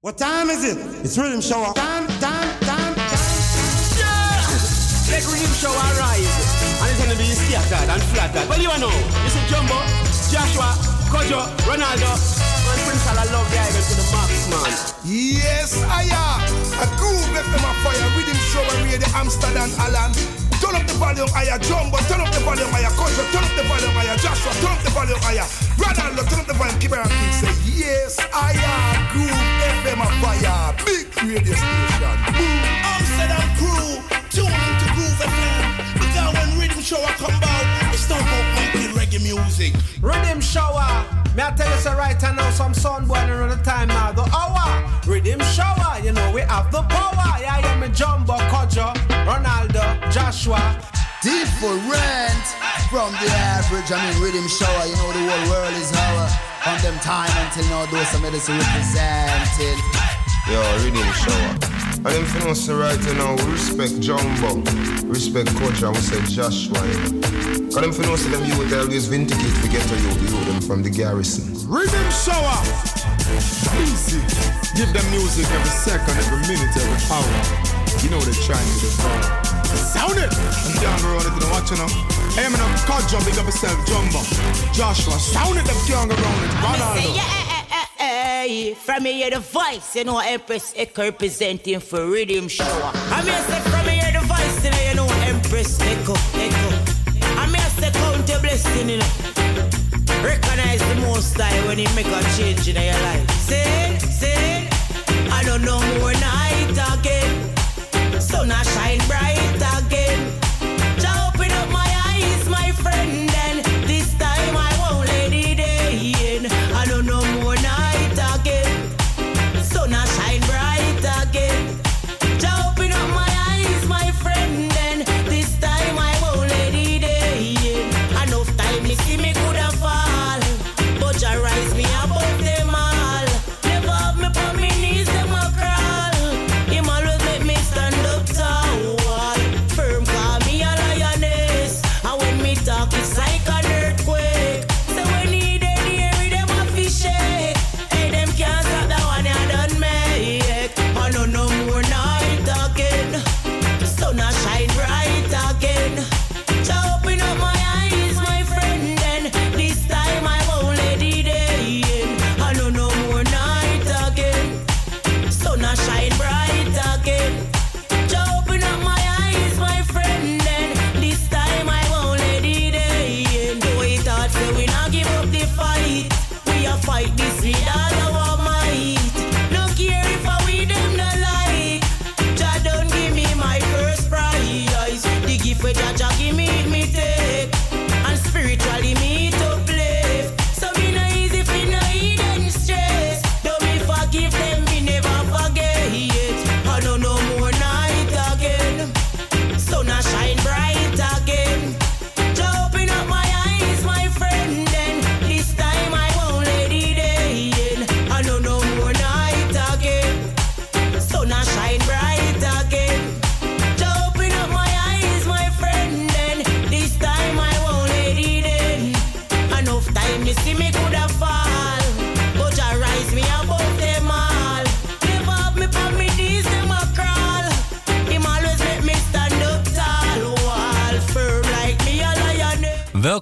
What time is it? It's Riddim Shower. Time, time, time, time. Yeah! Let Riddim Shower rise. And it's gonna be scattered and flattered. Well, you know, you see Jumbo, Joshua, Kojo, Ronaldo, and Prince I love the island to the max, man. Yes, I am. A groove FM a fire. Riddim Shower radio Amsterdam, Alan. Turn up the volume higher, Jumbo. Turn up the volume higher, Kojo. Turn up the volume higher, Joshua. Turn up the volume higher. Ronaldo, turn up the volume. Keep it on. Say yes, I am. Groove FM a fire. Big radio station. Boom. Amsterdam crew, tune into Groove FM. Because when Riddim Shower come out, it's not about making reggae music. Riddim Shower. Me I tell you so right now, some sun boy around the time now. The hour. Riddim Shower. You know we have the power. Yeah, yeah, me Jumbo, Kojo, Ronaldo, Joshua. Different from the average. I mean, Riddim Shower. You know the whole world is our on them time until now. Those some medicine represented. Yo, Riddim Shower. And them finna say right now, we respect Jumbo, respect Coach, and we say Joshua. You know. Cause them finna say them youth always vindicate to get to you, you them from the garrison. Riddim Shower. Easy. Give them music every second, every minute, every hour. You know they're trying to devour. Sound it! And down the road, if you don't watch it now. Hey, I'm in a car jumping up yourself, Jumbo. Joshua, sound it, them young around it. Ronaldo. Hey, eh, eh, eh, from me hear the voice, you know Empress Echo representing for Riddim Shower. I mean, I say from me hear the voice, you know, you know Empress Echo, Echo. I mean, I say count your blessing, you know. Recognize the most high when you make a change in your life. Say, say, I don't know more night again. Sun a shine bright again.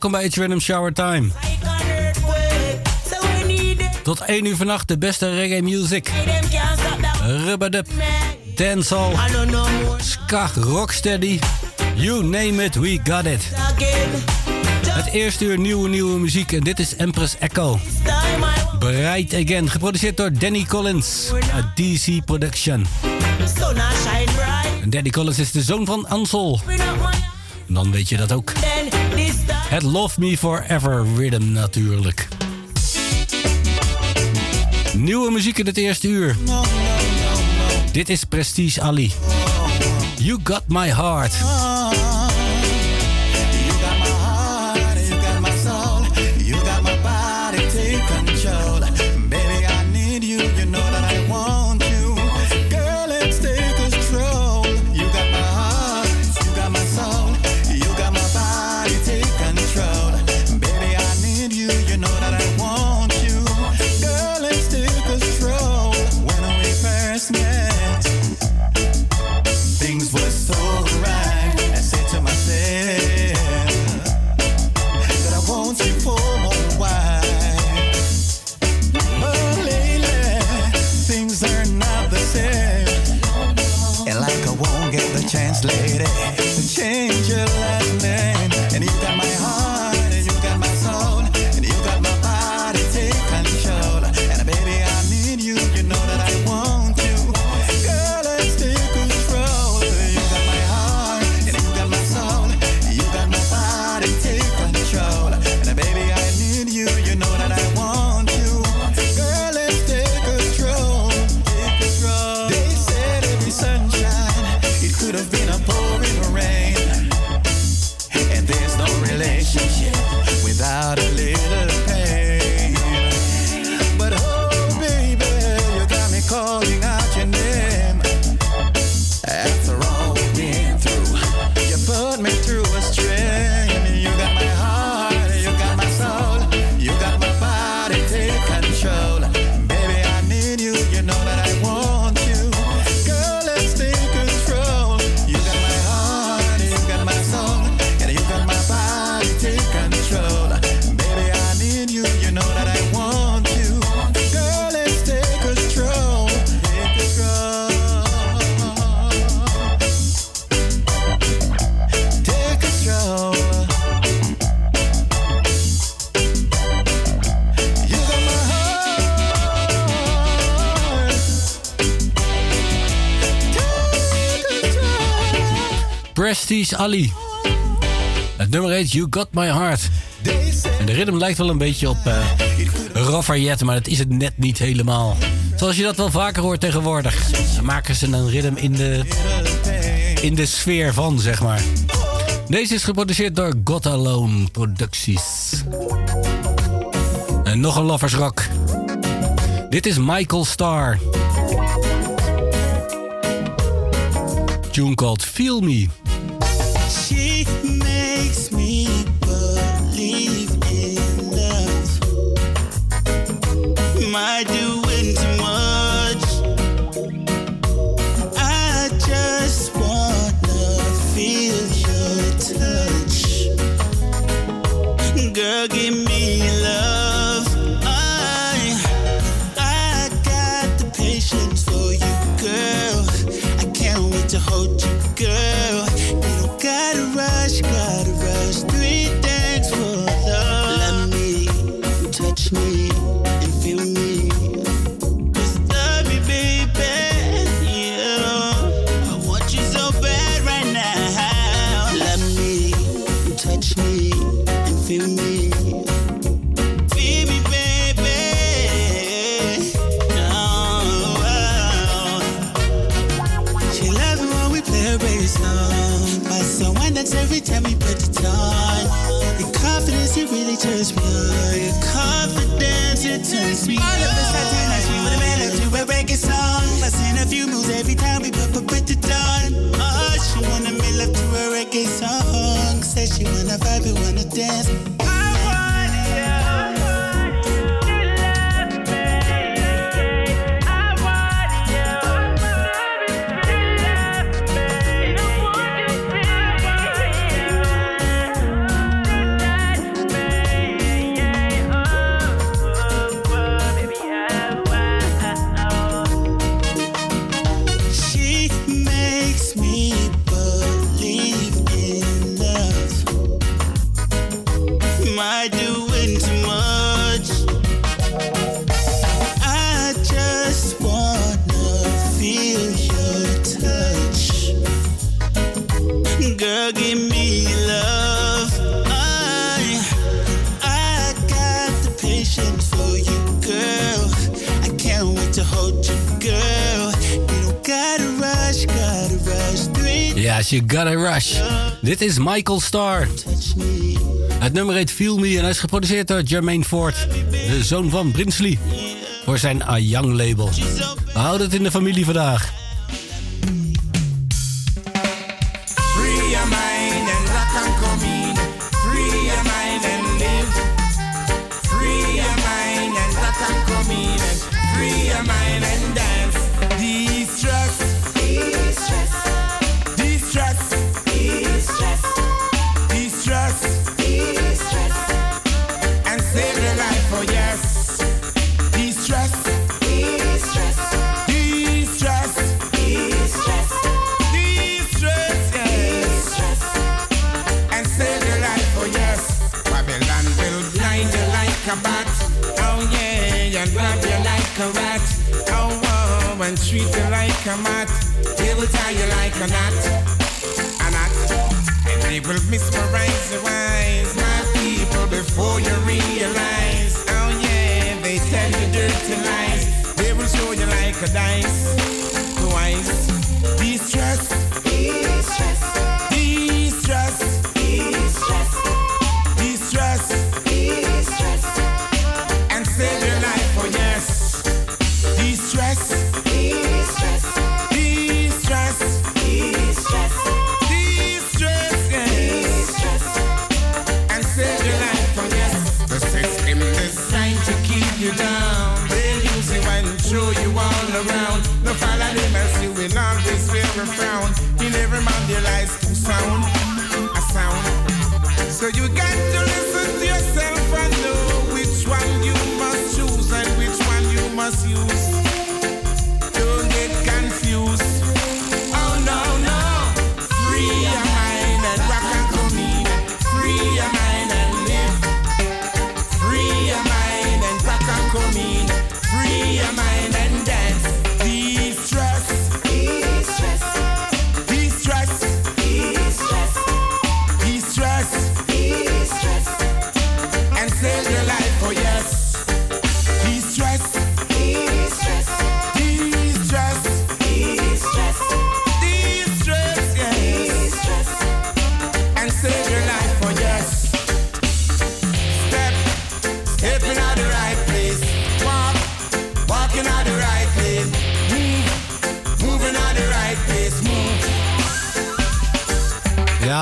Welkom bij It's Shower Time. Tot 1 uur vannacht de beste reggae music. Rubberdub, dancehall, ska, rocksteady. You name it, we got it. Het eerste uur nieuwe, nieuwe muziek en dit is Empress Echo. Bereid Again, geproduceerd door Danny Collins uit DC Production. a bright. Danny Collins is de zoon van Ansel. Dan weet je dat ook. Het Love Me Forever rhythm natuurlijk. Nieuwe muziek in het eerste uur. Dit is Prestige Ali. You Got My Heart. Justice Ali. Het nummer heet You Got My Heart. En de ritme lijkt wel een beetje op uh, maar dat is het net niet helemaal. Zoals je dat wel vaker hoort tegenwoordig. Dan maken ze een ritme in de, in de sfeer van, zeg maar. Deze is geproduceerd door God Alone Producties. En nog een loversrock. Dit is Michael Starr. Tune called Feel Me. You Gotta Rush. Dit is Michael Starr. Het nummer heet Feel Me en hij is geproduceerd door Jermaine Ford, de zoon van Brinsley, voor zijn A Young label. We houden het in de familie vandaag. your frown. In every man there lies two sound, a sound. So you got to listen.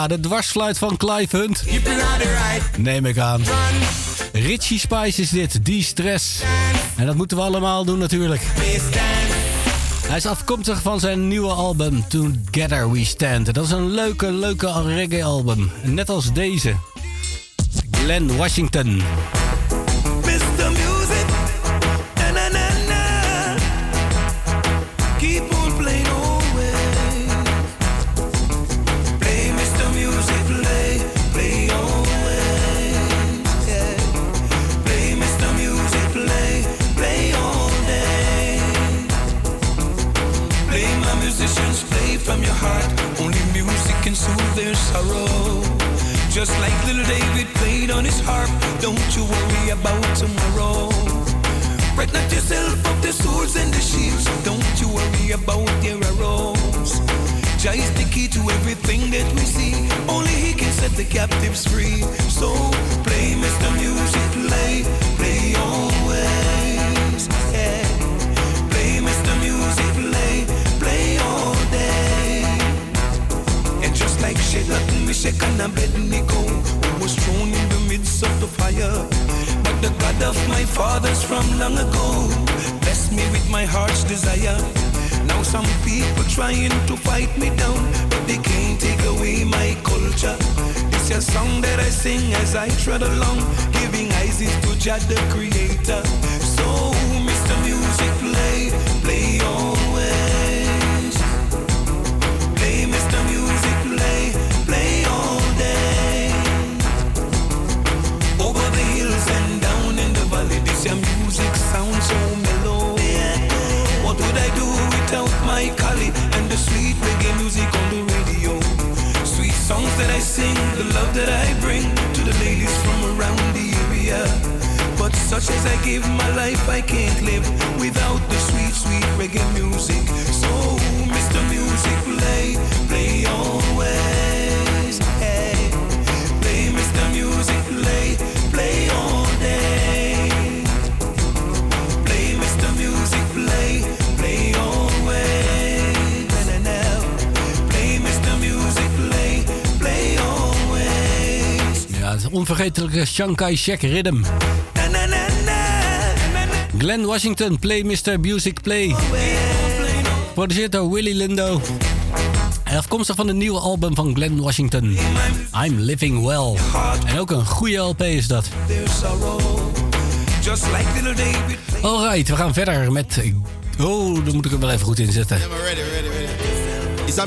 De dwarsfluit van Clive Hunt. Neem ik aan. Richie Spice is dit, die stress. En dat moeten we allemaal doen natuurlijk. Hij is afkomstig van zijn nieuwe album Together We Stand. Dat is een leuke, leuke reggae album. Net als deze. Glenn Washington. About tomorrow. Not yourself of the swords and the shields. Don't you worry about their arrows. Jah is the key to everything that we see. Only He can set the captives free. So play, Mr. Music, play, play always. Yeah. Play, Mr. Music, play, play all day. And just like Shadrach, Meshach, and Abednego, who was thrown in the midst of the fire. But the God of my fathers from long ago blessed me with my heart's desire. Now some people trying to fight me down, but they can't take away my culture. It's a song that I sing as I tread along, giving eyes to Jah the Creator. So, Mr. Music, play, play always. The sweet reggae music on the radio? Sweet songs that I sing, the love that I bring to the ladies from around the area. But such as I give my life, I can't live without the sweet, sweet reggae music. So, Mr. Music, play, play always. Onvergetelijke Shanghai Shek Rhythm. Glenn Washington, Play Mr. Music Play. Geproduceerd door Willy Lindo. En afkomstig van het nieuwe album van Glenn Washington. I'm Living Well. En ook een goede LP is dat. Alright, we gaan verder met... Oh, daar moet ik hem wel even goed inzetten. ready, ready, ready. It's a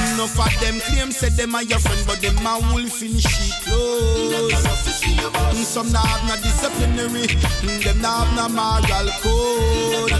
Enough of them claim said them are your friend, but them a wolf in sheep clothes. Some not have no disciplinary, them not have no moral code.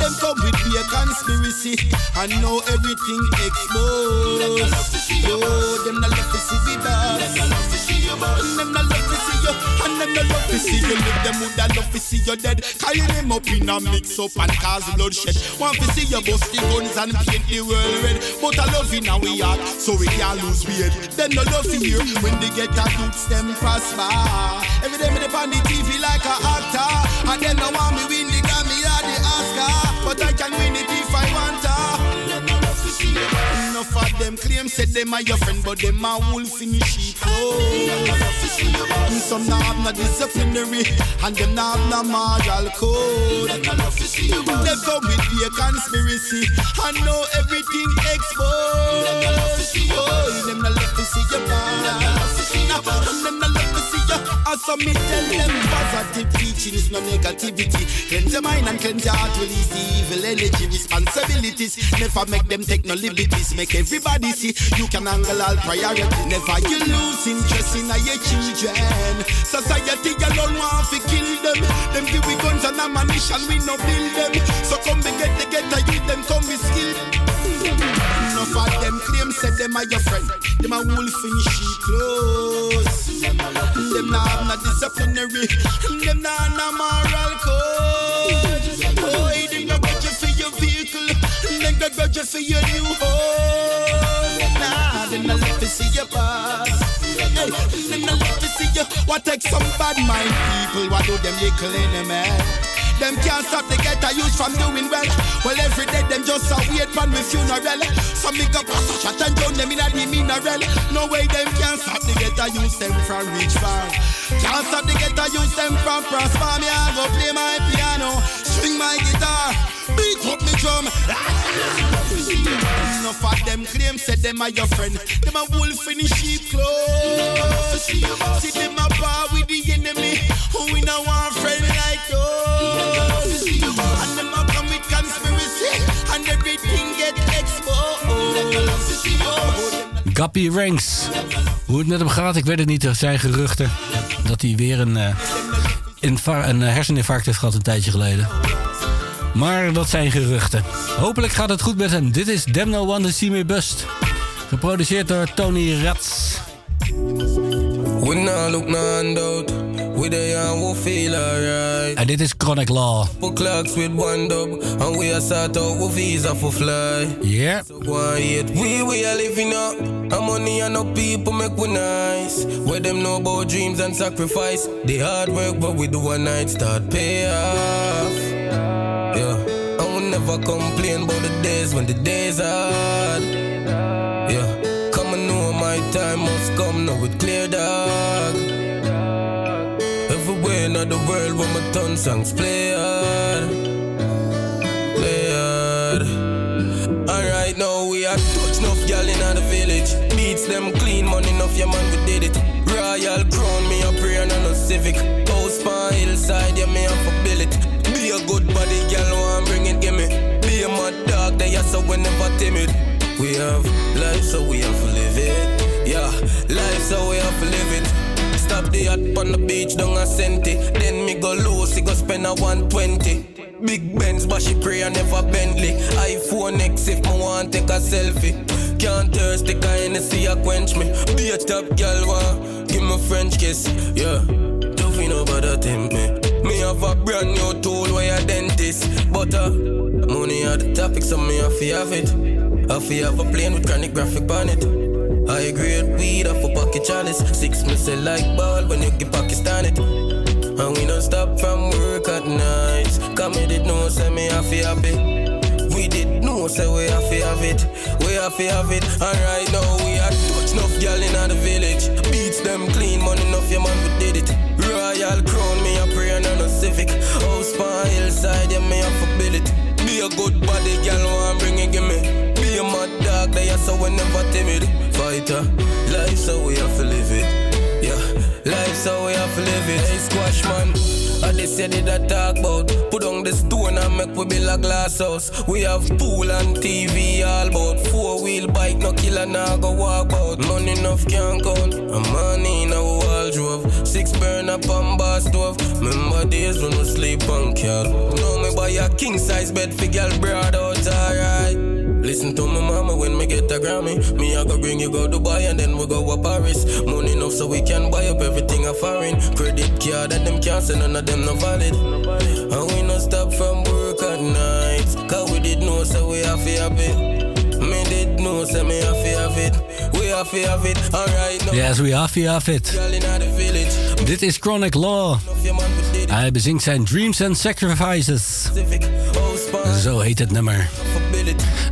Them come with be a conspiracy, and know everything exposed. Yo, them not love to see we dance. Them not love to see you, and them not love to see you live. Them would love to see you dead. Carry them up in a mix up and cause bloodshed. Want to see you bust the guns and paint the world red. But I love in our heart, so we can't lose weight. Then no love to hear when they get a youths them prosper. Every day me dey on the TV like a actor, and then no want me win the Grammy or the Oscar, but I can win it if I want. Enough of them claim said them are your friend, but them are wolf in sheep oh. clothes. Some not have no disciplinary, and them not have no moral code. They come with a conspiracy, and know everything exposed. Oh, them not love to see you bad. Them not love to you. Me tell them, positive teaching is no negativity. Cleanse your mind and cleanse your heart, release the evil energy, responsibilities. Never make them take no liberties. Make everybody see you can handle all priorities. Never you lose interest in your children. Society alone want to kill them. Them give we guns and ammunition, we no build them. So come we get the get the them come we skill. Enough of them are your friend. Them a wolf in sheep clothes. Them not have no disciplinary. Them not have no moral code. Boy, them no grudge you for your vehicle. Them no grudge you for your new home. Nah, them no love to see your boss. Hey, them no love to see you. What take some bad mind people? What do them little enemy? Them can't stop the a use from doing well. Well, every day them just a wait for me funeral. Some make up a shot and drown them in a the mineral. No way them can't stop the a use them from reach far. Can't stop the a use them from prosper. Me I go play my piano, string my guitar, beat up me drum. Enough of them claim said them are your friend. Them a wolf in the sheep clothes. See them a bar with the enemy. Who we no want Gappy Ranks. Hoe het met hem gaat, ik weet het niet. Er zijn geruchten dat hij weer een, uh, een eh, herseninfarct heeft gehad een tijdje geleden. Maar dat zijn geruchten. Hopelijk gaat het goed met hem. Dit is Dem No One to See Me Bust. Geproduceerd door Tony Rats. We now look no there and we feel alright. En dit is Chronic Law. Four clocks with one dub. And we are sort out we visa for fly. Yeah. So quiet. We we are living up. And money and no people make we nice. Where them know about dreams and sacrifice. The hard work but we do a night start pay off. Yeah. And we never complain about the days when the days are hard. Yeah. Come and know my time must come now with clear dog. In the world where my tongue songs play hard. Play hard. Alright now we are touch enough gal in the village. Beats them clean, money enough, yeah man we did it. Royal crown, me a prayer and a civic. House pan hillside, yeah me a for bill it. Be a good body, gal, one bring it, give me. Be a mad dog, they are so we never timid. We have life, so we have to live it. Yeah, life, so we have to live it. Stop the yacht on the beach, down a centi. Then me go loose, go spend a 120. Big Benz, but she pray I never Bentley. iPhone X if me want take a selfie. Can't thirst, the kind of see a quench me. Be a top girl, one, give me French kiss. Yeah, don't feel nobody tempt me. Me have a brand new tool where a dentist. But uh, money are the topic, so me have to have it. Have to have a plane with chronic graphic on it. I agree with weed off a pocket chalice. Six me say like ball when you get Pakistan it. And we don't stop from work at night. Did know say me to happy. We did know say we to have it. We to have it. And right now we are touch enough gal in the village. Beats them clean, money enough, your man we did it. Royal crown, me a prayer and a civic. House pan hillside, yeah me to build it. Be a good body, gal, want bring it, give me. A mad dog, they are so we never timid. Fighter, uh, life so we have to live it. Yeah, life so we have to live it. Hey, squash man. I this say did I talk about Put on the stone and make we build a glass house We have pool and TV all about Four wheel bike no killer now go walk out Money enough can't count And money in a wardrobe Six burn up on bar stove Remember days when we sleep on car Now me buy a king size bed for girl broad out alright Listen to my mama when me get a Grammy. Me I go bring you go Dubai and then we go to Paris. Money enough so we can buy up everything a foreign. Credit card and them can't send none of them no valid. And we no stop from work at night. Cause we did know so we have to have it. Me did know so me have to have it. We have to have it. Alright now. Yes, we have to have it. Girl in the village. Dit is Chronic Law. Hij bezingt zijn Dreams and Sacrifices. Oh, Zo heet het nummer.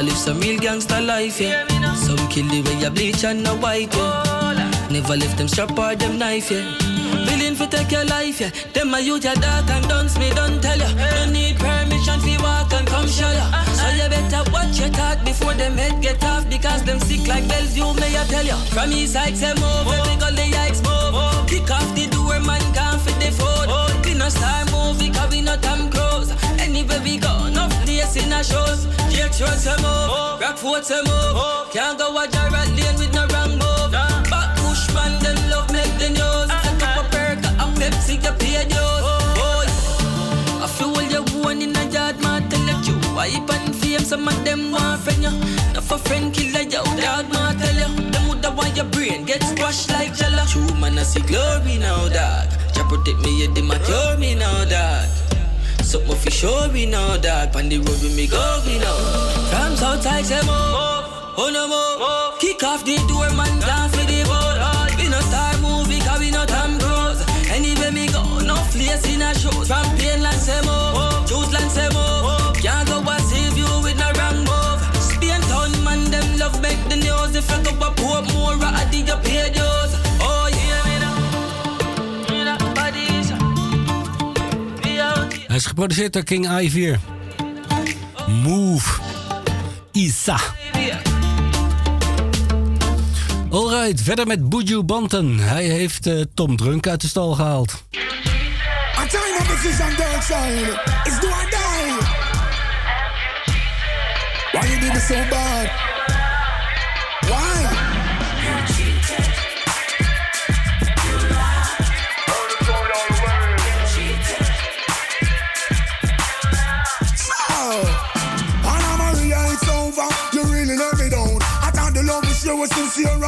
a live some real gangster life, yeah. Some kill the way you bleach and no white, yeah. Never left them sharp or them knife, yeah. Willing to take your life, yeah. Them a use your dark and dunce me, don't tell ya. No need permission fi walk and come show ya. So you better watch your talk before them head get off because them sick like Bellevue, may I tell ya. From east side say move, every go the yikes move. Kick off the door, man, gone for the food. We no star movie, cause we no Tom. Anywhere we go, no place in a shows. Jake Road say move, oh. Rockford say move. Oh. Can't go a Jarrett lane with no wrong move. Back push man, them love make the news. Ah, Take up ah. a perk, a Pepsi, you pay dues. Oh, oh I feel you one in a yard, man, tell you. Wipe and fame, some of them want friend you. Not for friend killer, yo, dog, man, tell you. Them woulda want your brain get squashed like jello. True man, I see glory now, dog. Jah protect me, yeah, they my cure me now, dog. Something fi show me now, dog. On the road with me go, we know. From Southside, say move. Oh no more. Kick off the door, man, down for the boat. We no star movie, cause we no Tom Cruise. Anywhere me go, no place in a shows. From Plainland, say move. Choose say move. Can't go and save you with no move. Spain town, man, them love make the news. If I go up, more, I did you pay dues. Geproduceerd door King I4. Move. Isa. Alright, verder met Buju Banton. Hij heeft eh, Tom Drunk uit de stal gehaald. Bad?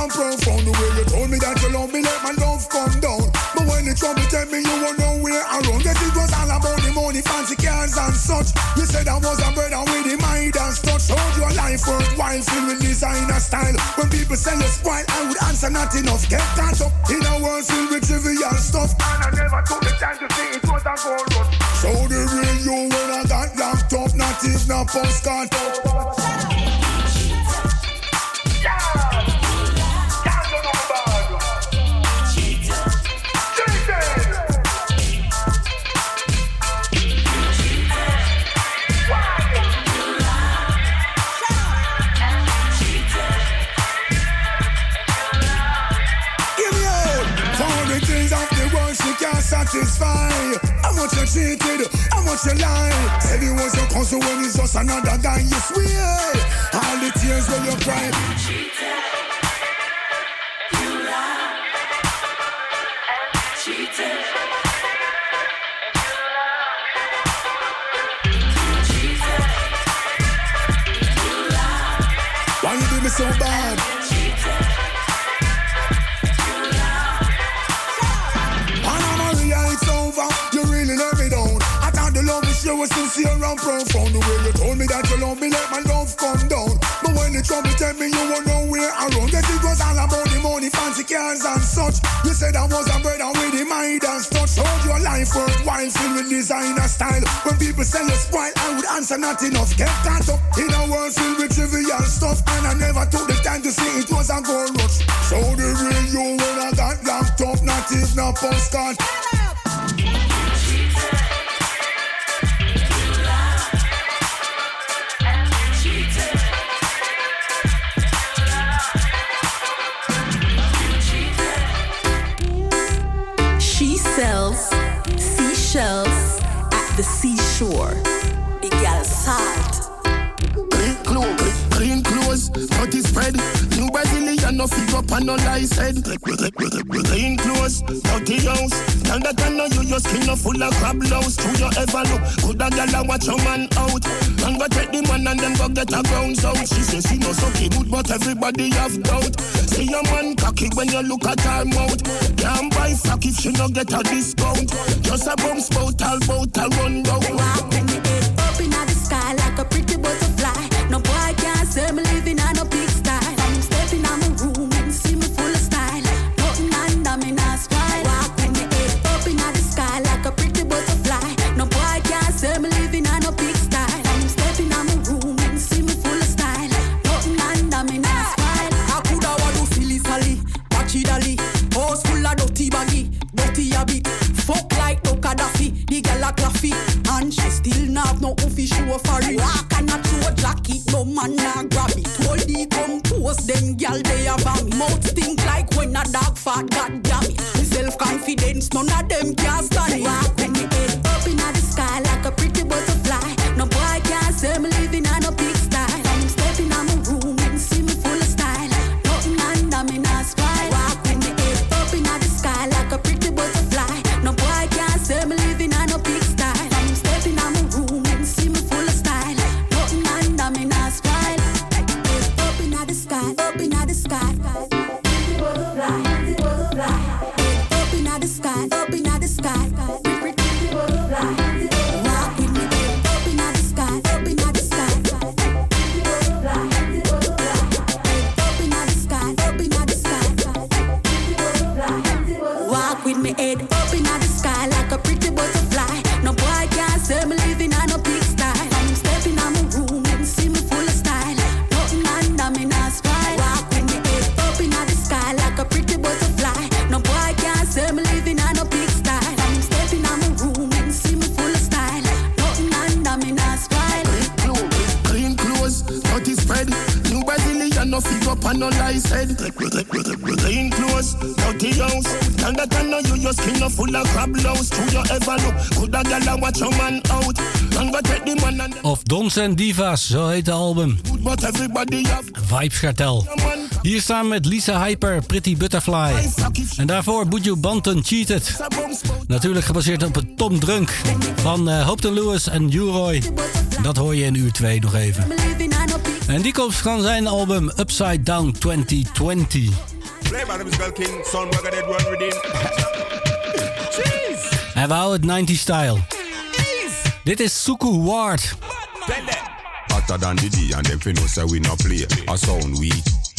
And profound. The way you told me that you love me, let my love come down. But when the trouble tell me you were nowhere around, guess it was all about the money, fancy cars and such. You said I was a brother with the mind and touch. Showed your life worthwhile, filled with designer style. When people say you spoil, I would answer not enough. Get caught up in a world filled with trivial stuff. And I never took the time to see it was a gold rush. So the real you when I got locked up, not even a postcard. Give satisfy. How much you cheated, how much you lie. Said it was your cousin when it's just another guy. You swear all the tears when you cry. You Why you do me so bad? Was sincere and profound. The way you told me that you love me, let my love come down. But when the trouble tell me you were nowhere around, guess it was all about the money, fancy cars and such. You said I was a brother with the mind and touch. Showed your life worthwhile, filled with designer style. When people say you spoil, I would answer not enough. Get caught up in a world filled with trivial stuff, and I never took the time to see it was a gold rush. So the real you when I got locked up, not even a postcard. She the seashore. The girl salt. Clean clothes, clean clothes, dirty spread. No figure up and no lies head. Clean clothes, dirty house. Tell that I know you, your skin no full of crab louse. True you ever look, could a gal watch your man out. And go take the man and then go get a grounds out. She say she no so good, but everybody have doubt. See your man cocky when you look at her mouth. Can't buy fuck if she no get a discount. Just a bum spout, all bout, all run down. Eh, up in the sky like a pretty butterfly. No boy can't say me living the gal a claffy And she still not no oofy show for it. Walk and a toe jacket, no man a grab it. All the compose, them gal they a vomit Mouth stink like when a dog fat, god damn it. Self-confidence, none of them can stand it. En Divas, zo heet de album. Vibes Cartel. Hier staan met Lisa Hyper, Pretty Butterfly. En daarvoor Buju Banton Cheated. Natuurlijk gebaseerd op het Tom Drunk van uh, Hopeton Lewis en Uroy. Dat hoor je in uur 2 nog even. En die komt van zijn album Upside Down 2020. Play by the musical king, son, we're gonna run redeem. Jeez. En we houden het 90 style. Dit is Suku Ward. Hotter than the day and them fi know say we no play. A sound we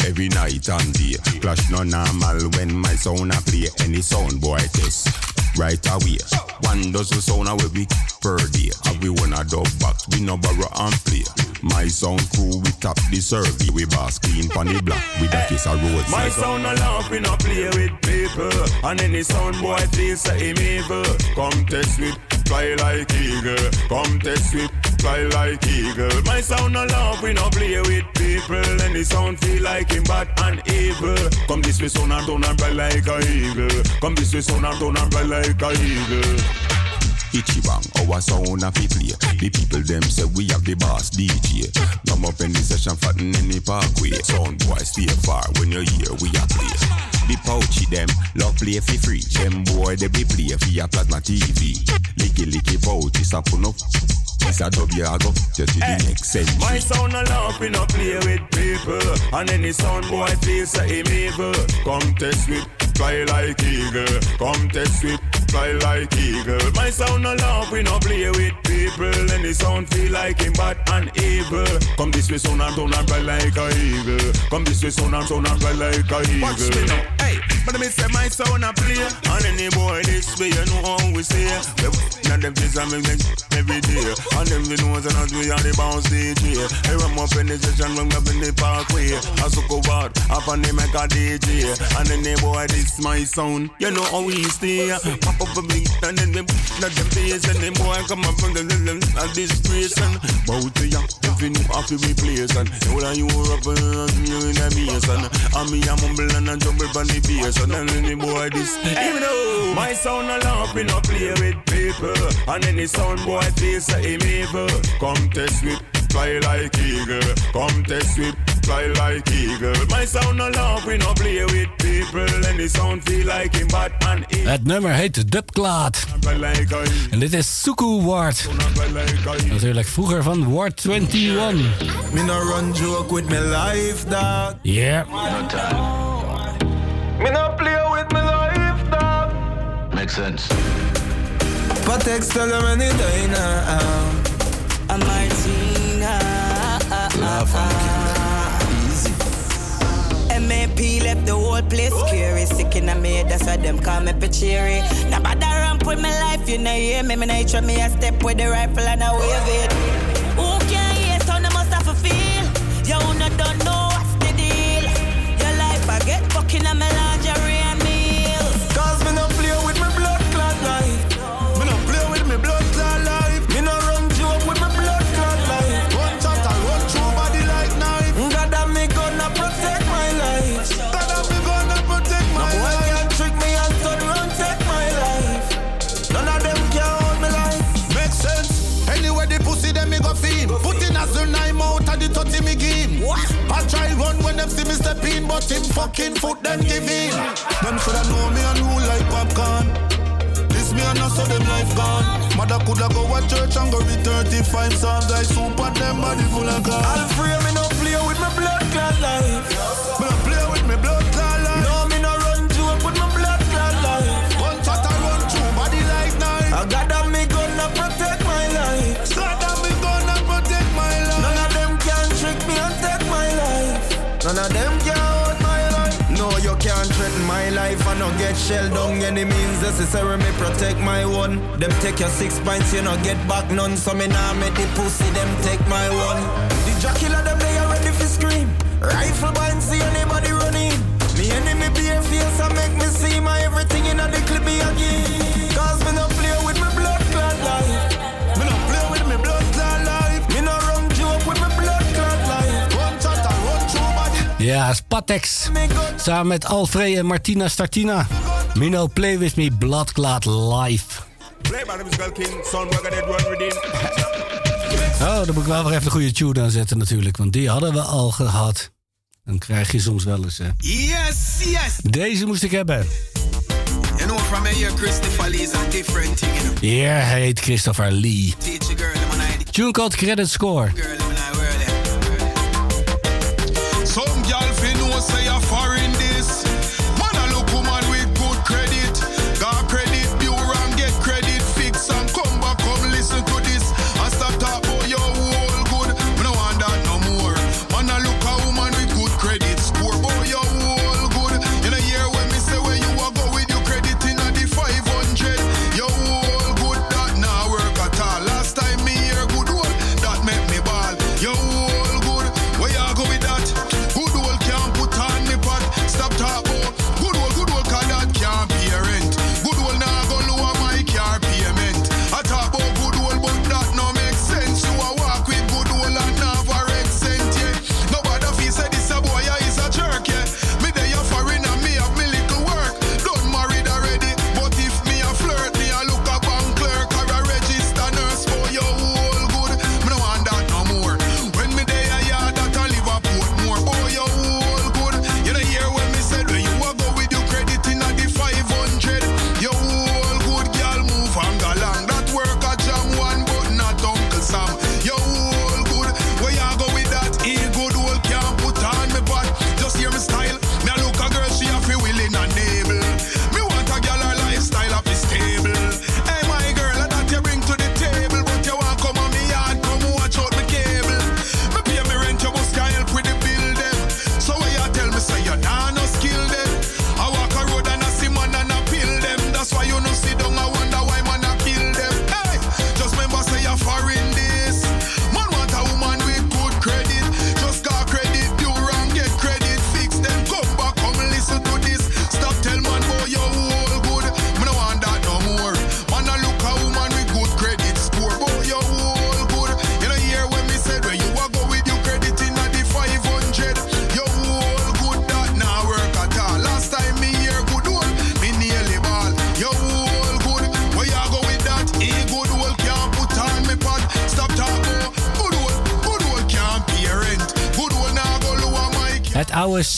every night and day. Clash no normal when my sound a play. Any sound boy test right away. One dozen sound away we per day. Have we one a dub box? We no borrow and play. My sound crew we top the survey. We boss clean pon the block with a kiss a road My sound a laugh, we no play with people. And any sound boy feel say him evil. Come test with fly like eagle. Come test with fly like eagle My sound a laugh, we no play with people And Any sound feel like him bad and evil Come this way sound and turn and fly like a eagle Come this way sound and turn and fly like a eagle Ichiban, our sound a fi play. The people them say we have the boss DJ. Come up in the session, fatten any parkway. Sound boy stay far when you hear we a play. The pouchy them, love play for free. Them boy they be play for a plasma TV. Licky licky pouchy, stop on up. This a W I go to the eh, next century. My sound a laugh, we no play with people And any sound boy feel say him evil Come test with fly like eagle Come test with fly like eagle. My sound a laugh, we no play with people. Any sound feel like him bad and evil. Come this way sound and sound and fly like a eagle. Come this way sound and sound and fly like a eagle Watch me now, but me say my sound a play. And any boy this way, you know how we say. We now them things I make every day. And them we know that we are the bounce DJ Hey, I'm up in the session, when up in the parkway. I so go out, up on the make a DJ And any boy this my sound, you know how we stay. Pop up a beat and then them let them bass And them boy come up from the them a disgrace And bow to ya, if you know how to replace And you and you up and you in bass And and me a mumble and a jumble on the bass And then any boy this, Even though my sound a laugh, we no play with people. And any sound boy feel say him evil. Come test with fly like eagle. Come test with fly like eagle. My sound a laugh, we no play with people. Any sound feel like him bad and evil. Het nummer heet Dubklaat. En dit is Suku Ward. Natuurlijk vroeger van Ward 21. Me no run joke with my life, dog. Yeah. Me no play with my life, dog. Makes sense. Patek tell them any day now. A Martina. MAP left the whole place scary. Sick in a me, that's why them call me Pachiri. Now bother ramp with my life, you know, hear me. Me nature me a step with the rifle and I wave it. in, but him fucking foot then give in. Them shoulda know me and rule like popcorn. This me and us so them life gone. Mother coulda go at church and go read 35 songs. I super them body full of God. I'll free me no play with my blood clot life. life and not get shell down. Any means necessary, me protect my one. Them take your six pints, you not get back none. So me nah make the pussy, them take my one. The jackilla them, they are ready for scream. Rifle binds the anybody Ja, Spatex. Samen met Alfrey en Martina Startina. Mino, play with me, Bloodclad live. Oh, dan moet ik wel weer even een goede tune aanzetten natuurlijk. Want die hadden we al gehad. Dan krijg je soms wel eens, hè. Yes, yes! Deze moest ik hebben. You know, Christopher Lee is a different. Yeah, hij heet Christopher Lee. Tune called Credit Score. Some gal fi know say a foreign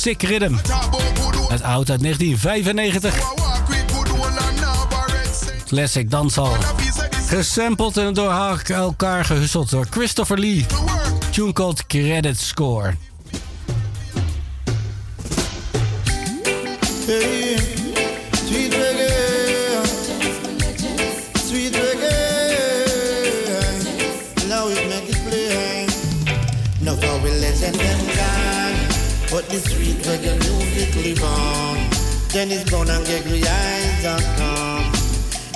Sick Rhythm. Het oud uit 1995. Classic Dansal, Gesampled en door elkaar gehusseld door Christopher Lee. Tune called Credit Score. angry.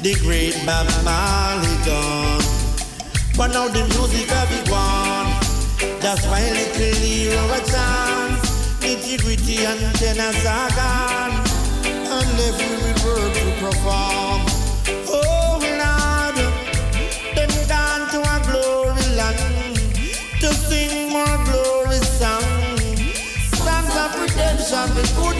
The great Bob Marley gone, but now the music of it gone. That's why little hero a chance, integrity and tenors are gone, and every reverb to perform. Oh Lord, them gone to a glory land to sing more glory songs, songs of redemption, the good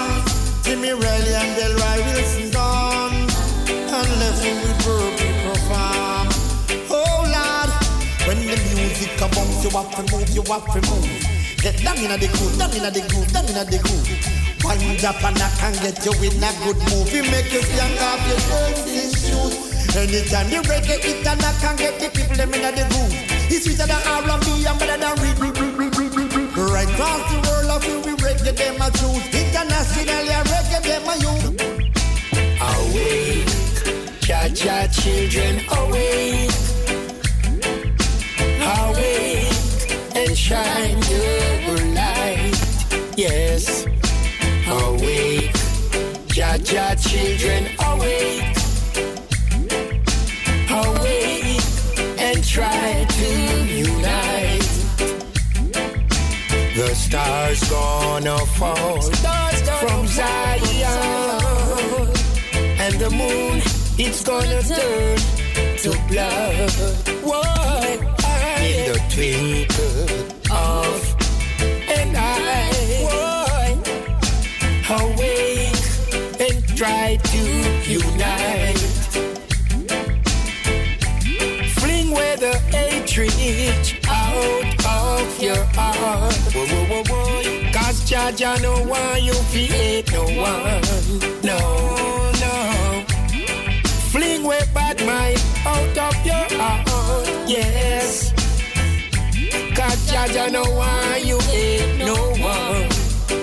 Jimmy Riley and Delroy Wilson gone. And left me with broken perform. Oh Lord, when the music come on, you have to move, you have to move. Get down in the groove, down in the groove, down in the groove. One and I can get you in a good movie. Make you stand off your dancing shoes. Anytime you reggae it and I can get the people them in the groove. It's sweeter than R&B and better than read, Right across the world, I feel we reggae them a choose. Internationally, I reggae them a use. Awake, cha cha children, awake, awake, and shine your light. Yes, awake, cha cha children, awake, stars gonna fall stars from Zion, and the moon it's gonna turn to blood. Why? In the twinkle of an eye. Awake and try to Jaja no one you feel no one. No, no. Fling away bad mind out of your heart. Yes. Cause Jaja no one you hate no one.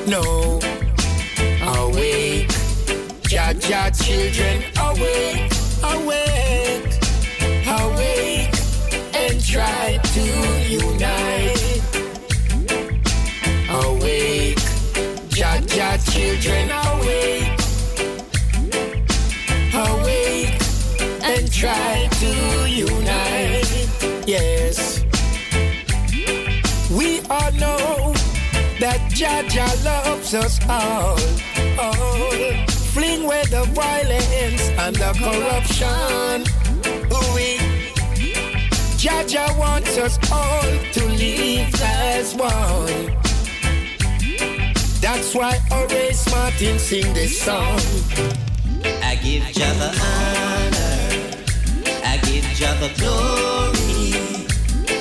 No. Awake. Jaja children awake. Awake. Awake and try to unite. Children, awake, awake and try to unite. Yes, we all know that Jaja loves us all. all. Fling away the violence and the corruption. We Jaja wants us all to live as one. That's why Horace Martin sing this song. I give Jah the honor. I give Jah the glory.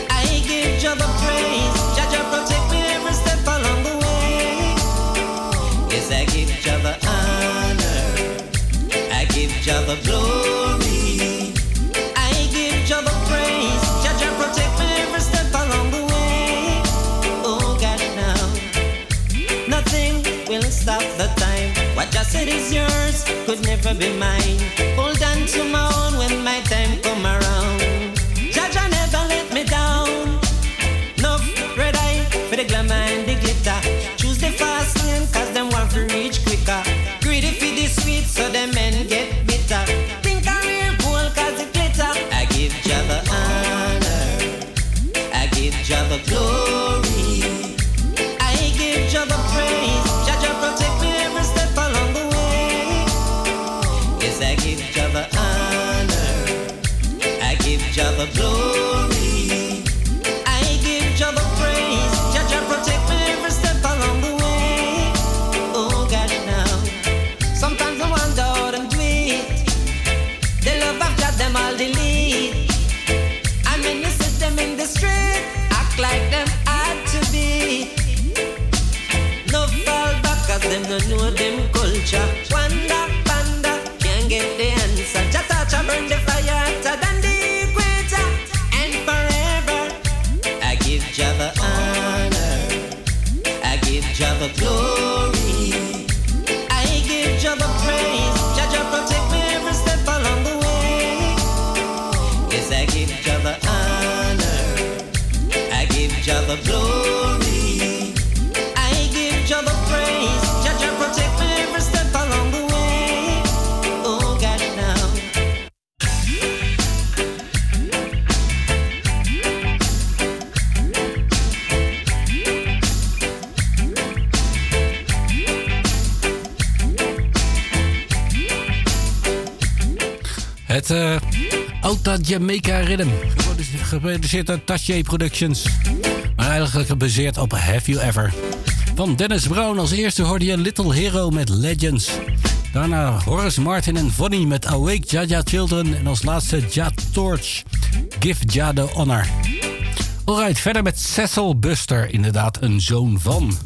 I give Jah the praise. Protect me every step along the way. Yes, I give honor. I give the glory. Just said is yours could never be mine. Hold Jamaica Rhythm. Geproduceerd door Taché Productions. Maar eigenlijk gebaseerd op Have You Ever. Van Dennis Brown als eerste hoorde je Little Hero met Legends. Daarna Horace Martin en Vonnie met Awake Jaja Children. En als laatste Ja Torch, Give Ja the Honor. Alright, verder met Cecil Buster. Inderdaad een zoon van.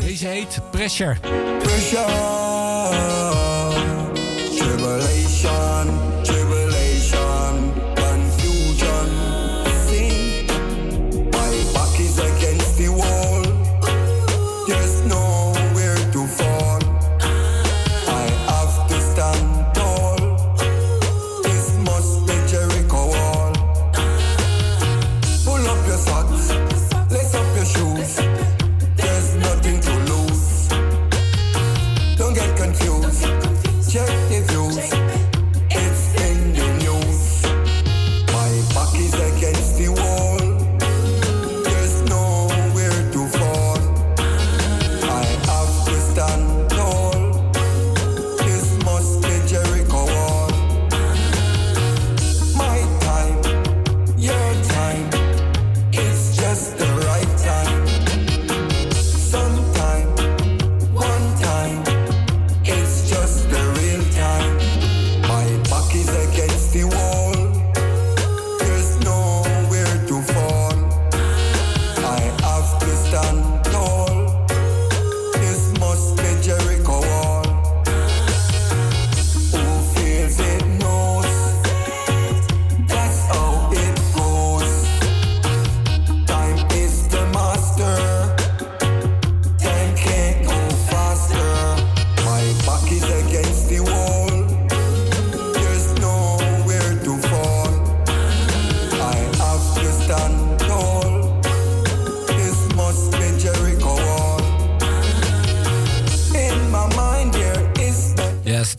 Deze heet Pressure. Pressure.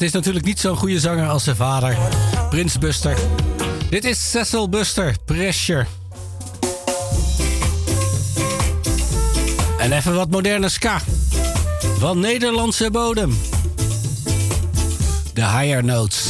Is natuurlijk niet zo'n goede zanger als zijn vader, Prins Buster. Dit is Cecil Buster, Pressure. En even wat moderne ska. Van Nederlandse bodem. De Higher Notes.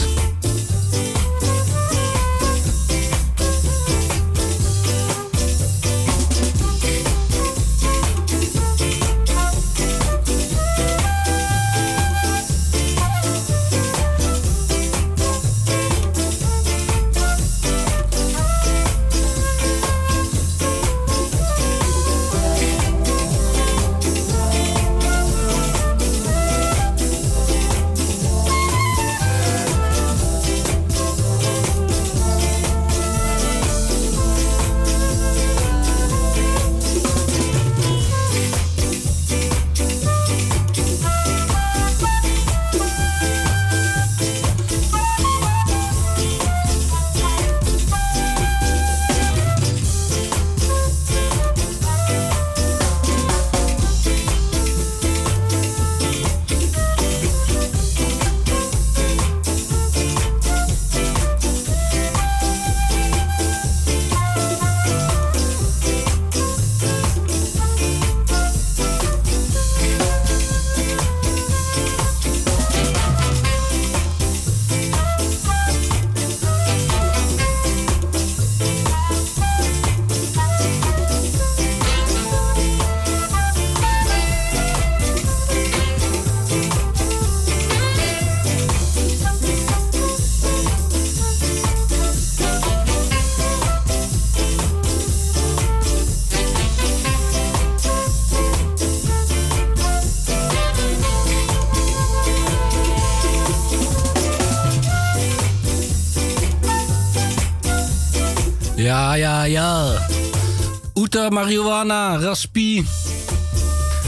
Marihuana, Raspi,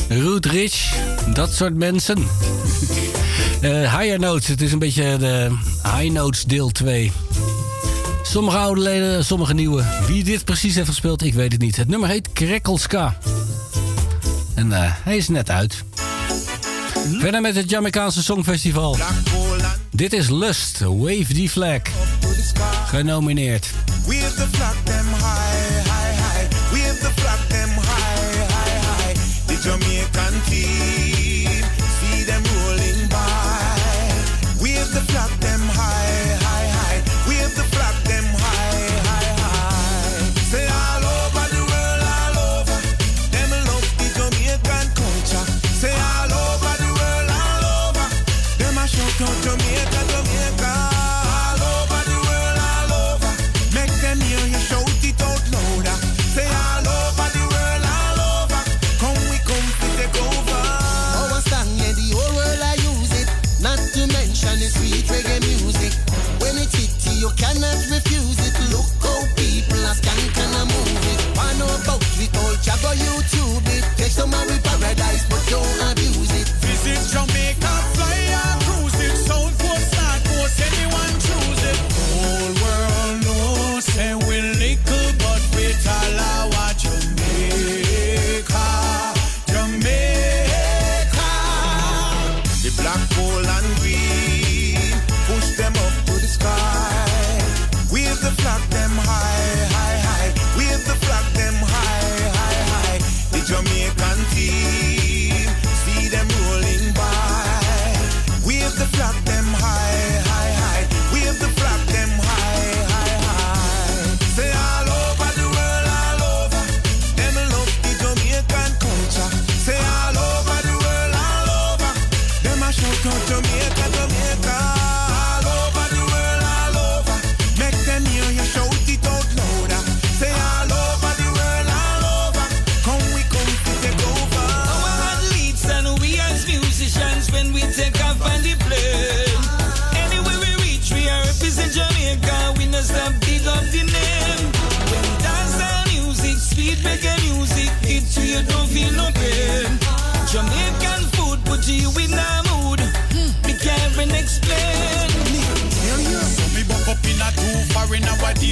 Root Rich, dat soort mensen. Eh, higher Notes, het is een beetje de High Notes deel 2. Sommige oude leden, sommige nieuwe. Wie dit precies heeft gespeeld, ik weet het niet. Het nummer heet Krekkelska. En eh, hij is net uit. Verder met het Jamaicaanse Songfestival. Dit is Lust, Wave the Flag. Genomineerd.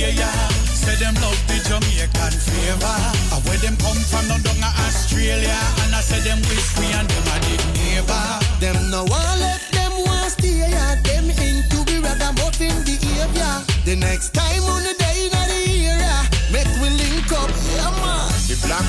Day, yeah. Say them love the Jamaican flavor. I where them come from, no down Australia. And I say them wish we and them a the neighbor. Them no one left them want stay yeah. Them into be ragamuffin behavior. The next time on the day in the year, yeah, make we link up, yeah man. The black,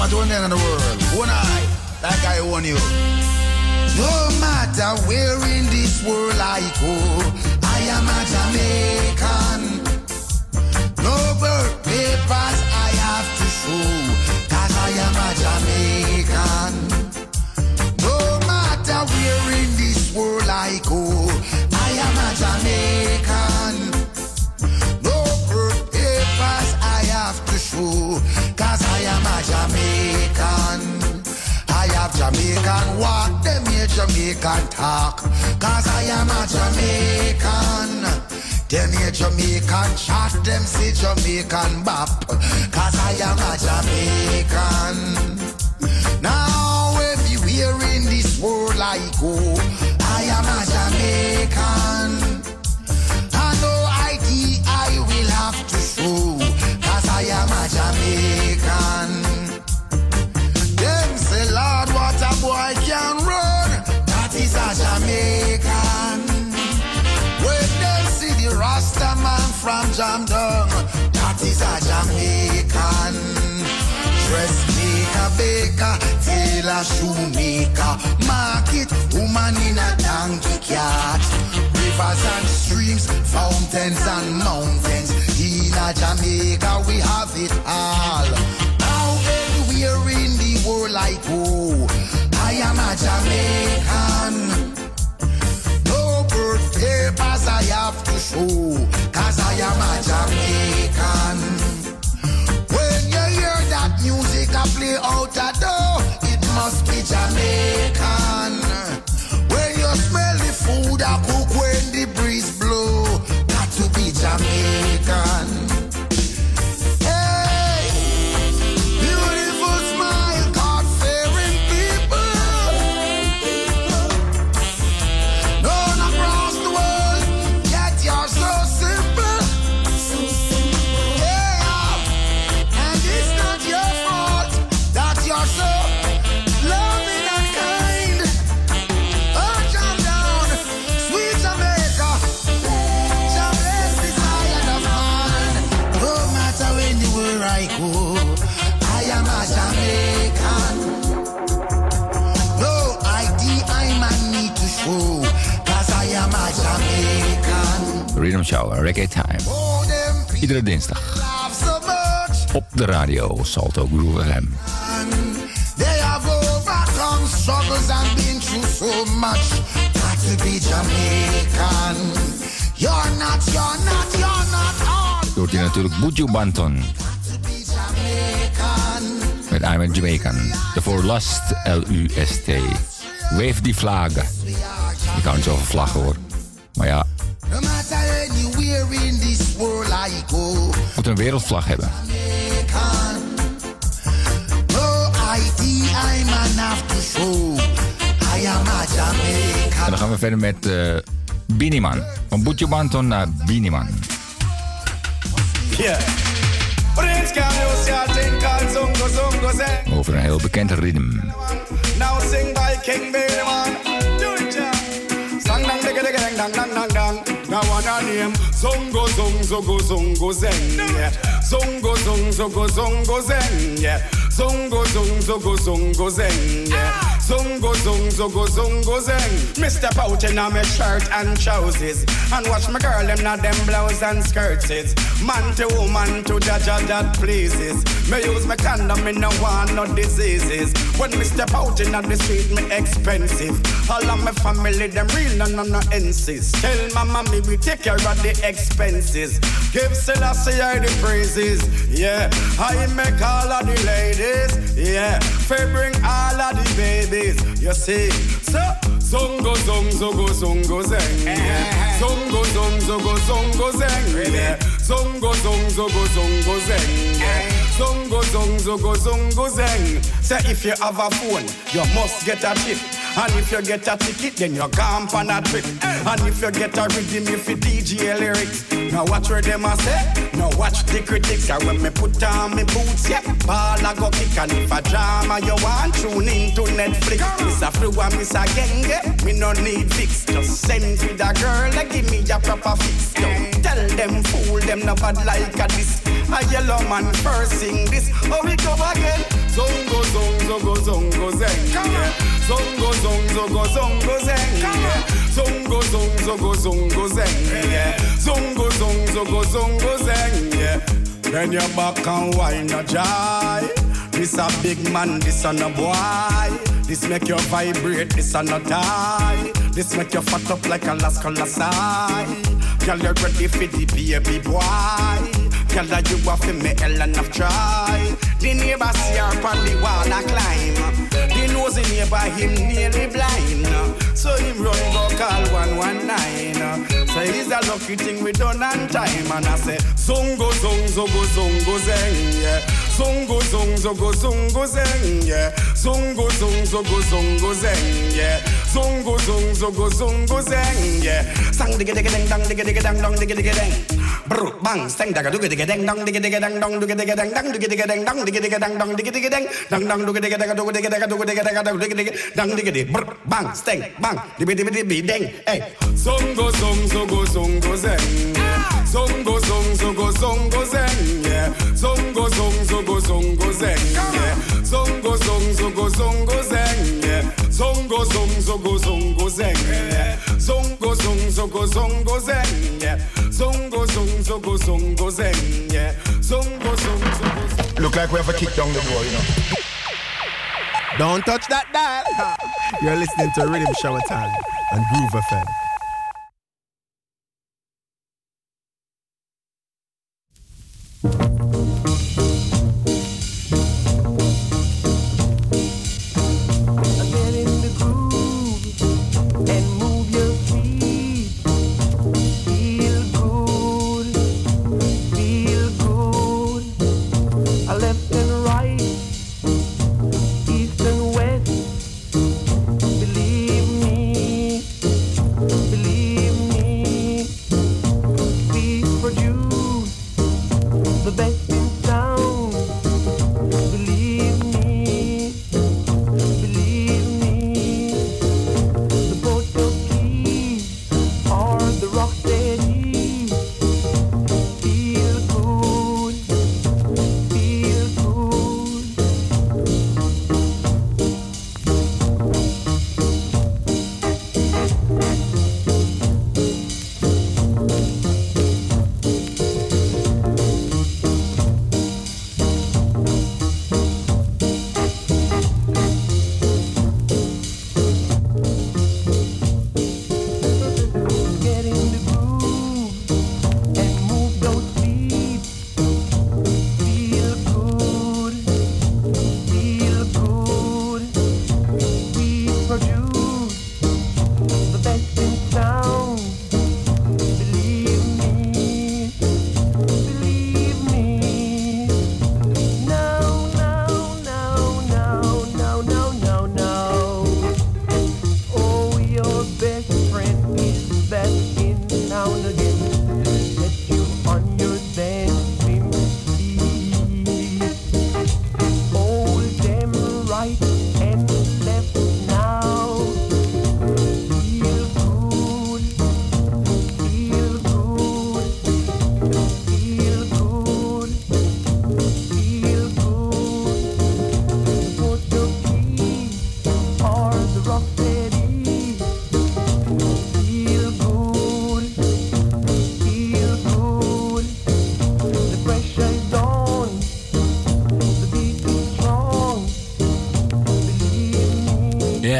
matter where in the world. One eye, like I own you. No matter where in this world I go, I am a Jamaican. No birth papers Jamaican talk, cause I am a Jamaican. Them here Jamaican chat, them say Jamaican bop, cause I am a Jamaican. Now everywhere in this world I go, I am a Jamaican. Tailor, shoemaker, market, woman in a donkey cart. Rivers and streams, fountains and mountains. In a Jamaica, we have it all. Now anywhere in the world I go, I am a Jamaican. No birth papers I have to show, cause I am a Jamaican. When you hear that music I play out a door, it must be Jamaican. When you smell the food I cook Show, Reggae Time. Iedere dinsdag. Op de radio, Salto Groove FM. They natuurlijk Buju Banton. Met I'm a Jamaican. Daarvoor Lust, L-U-S-T. Wave die vlaggen. Ik hou niet zo van vlaggen hoor. Maar ja, moet een wereldvlag hebben. En dan gaan we verder met uh, Biniman. Van Banton naar Biniman. Over een heel bekend ritme. Now sing by King Biniman. Do it, Now one a name Zungo Zung Zungo Zungo Zeng. Yeah. Zungo Zung Zungo Zungo Zeng. Yeah. Zungo Zung Zungo Zungo Zeng. Yeah. Zungo, zung, zungo, zungo, zeng. Step out in a me shirt and trousers. And watch my girl, them not them blouse and skirts. Man to woman to jaja that pleases. Me use my condom, me no want no diseases. When me step out in the street, me expensive. All of my family, them real, no, no, no, insist. Tell my mommy we take care of the expenses. Give Selassie I the praises. Yeah, I make all of the ladies. Yeah, fair bring all of the babies. You see, so zongo zong zogo zongo zeng. Yeah. Zongo zong zogo zongo zeng. Yeah. Zongo zong zogo zongo zeng. Yeah. Zongo zong zogo zongo zeng. Say if you have a phone, you must get a tip. And if you get a ticket, then you're gone on a trip. And if you get a rhythm, if you DJ lyrics. Now watch where them a say. Now watch the critics. And when me put on me boots, yeah, ball I go kick. And if a drama you want, tune into Netflix. Miss a flu and miss a genge. Me no need fix. Just send with a girl and give me a proper fix. Don't tell them, fool them, no bad like a this. A yellow man first sing this. Oh, we go again. Zongo, zongo, zongo, zongo, zeng. Yeah. Zongo, zongo, zongo, zongo, zeng. Yeah. Zongo, zongo, zongo, zongo, zeng. Yeah. Zongo, zongo, zongo, zongo, zeng. Yeah. Then your back and wine a joy. This a big man, this a no boy. This make you vibrate, this a no tie. This make you fat up like a last colossi. Girl, you ready for the baby boy. Girl, that you to me hell enough try. The neighbor see her on the wall a climb. The nosy neighbor him nearly blind. So him run go call 119. So he's a lucky thing we done on time. And I say, Zongo, zong, zogo, zongo, zeng, yeah. Zongo, zong, zogo, zongo, zeng, yeah. Zongo, zong, zogo, zongo, zeng, yeah. Zongo, zong, zogo, zongo, zeng, yeah. Sang digga digga ding dong, digga digga dang dong, digga digga ding. Brr, bang, stang dagga dugga digga ding dong, digga digga dang dong, dugga digga dang dong, digga digga dang dong, digga digga dang dong, digga digga dang dang dugga digga dagga dugga digga dagga dugga digga dagga dugga digga digga dang digga di. Brr, bang, stang, bang, dibbi dibbi dibbi ding. Hey, zongo, zong, zogo, zongo, zeng. Zongo, zong, zogo, zongo, zeng. Yeah. Zongo, zong, zogo, zongo, zeng. Yeah. Zongo, zong, zogo, zongo, zeng. Yeah. Zongo, zong, zogo, zongo, zeng. Yeah. Zongo, zong, zogo, zongo, zeng. Yeah. Zongo, zong, zogo, zongo, zeng. Yeah. Zongo, zong, zogo, zongo. Look like we have a kick down the door, you know. Don't touch that dial. You're listening to Riddim Shower Time and Groove FM.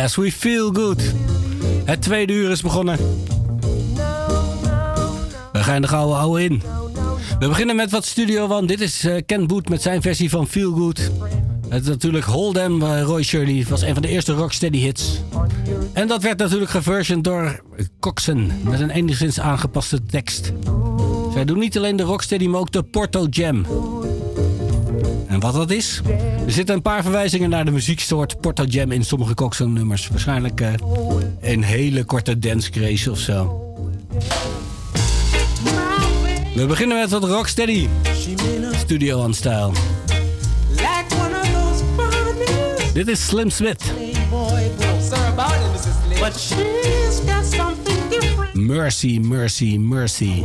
As We Feel Good. Het tweede uur is begonnen. We gaan de gouden oude in. We beginnen met wat Studio Want Dit is eh, Ken Boot met zijn versie van Feel Good. Het is natuurlijk Hold Em, eh, Roy Shirley. was een van de eerste rocksteady hits. En dat werd natuurlijk geversioned door Coxen. Met een enigszins aangepaste tekst. Zij doen niet alleen de rocksteady, maar ook de Porto Jam. Wat dat is? Er zitten een paar verwijzingen naar de muzieksoort Porta Jam in sommige Coxon nummers. Waarschijnlijk eh, een hele korte dance craze of zo. We beginnen met wat Rocksteady. Studio on Style. Dit is Slim Smith. Mercy, mercy, mercy.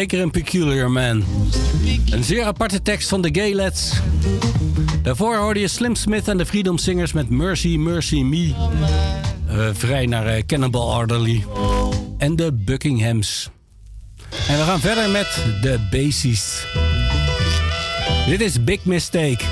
Zeker een peculiar man. Een zeer aparte tekst van de Gaylets. Daarvoor hoorde je Slim Smith en de Freedom Singers met Mercy, Mercy Me. Eh, vrij naar eh, Cannibal Arderly. En de Buckinghams. En we gaan verder met de Bassies. Dit is Big Mistake.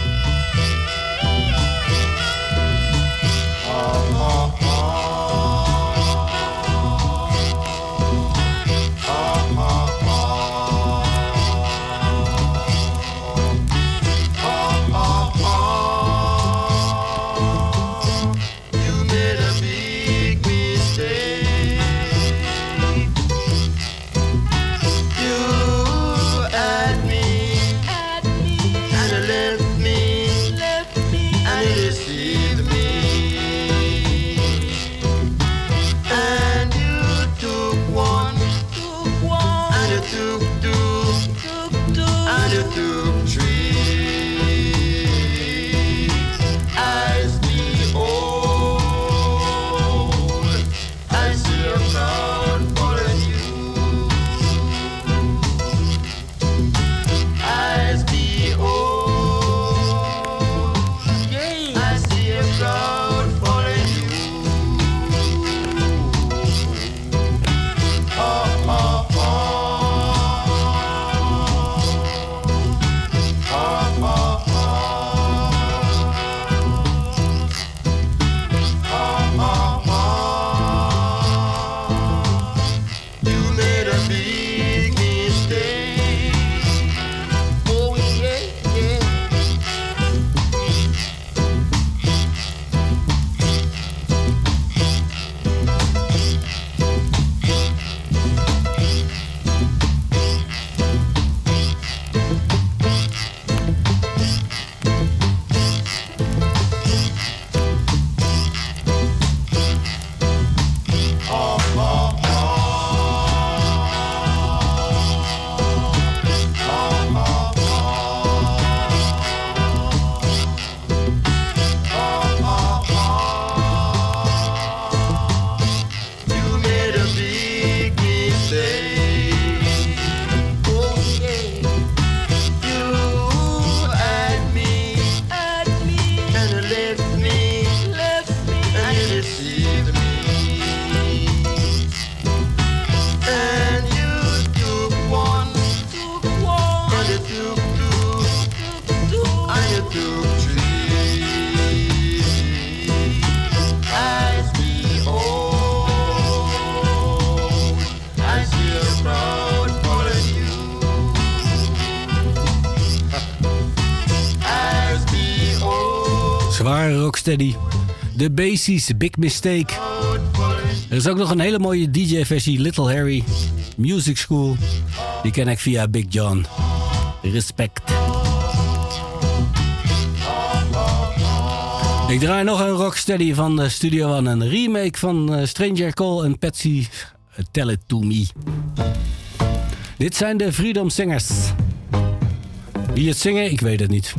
De Bassies, Big Mistake. Er is ook nog een hele mooie DJ-versie, Little Harry. Music School. Die ken ik via Big John. Respect. Ik draai nog een rocksteady van Studio One. Een remake van eh, Stranger Cole en Patsy Tell It To Me. Dit zijn de Freedom Singers. Wie het zingen, ik weet het niet.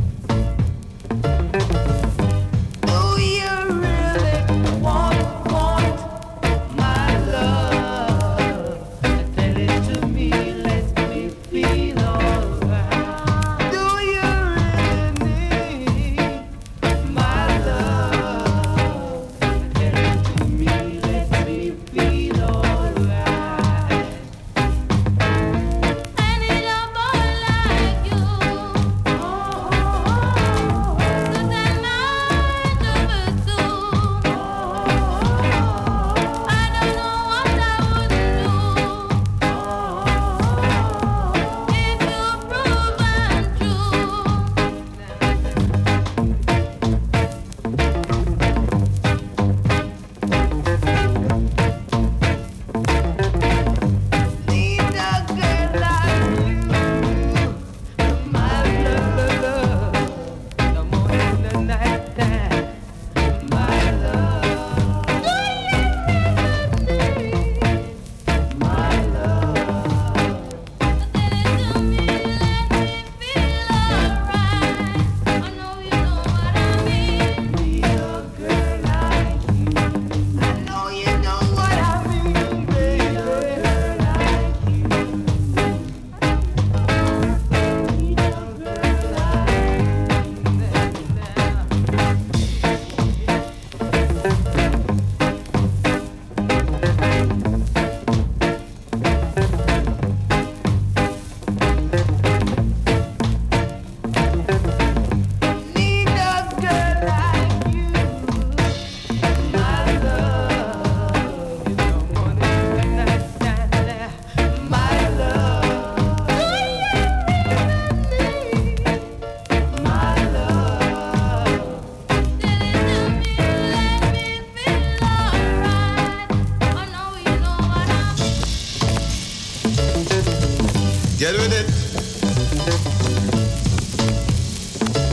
Get with it.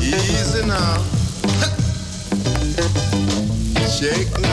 Easy now. Shake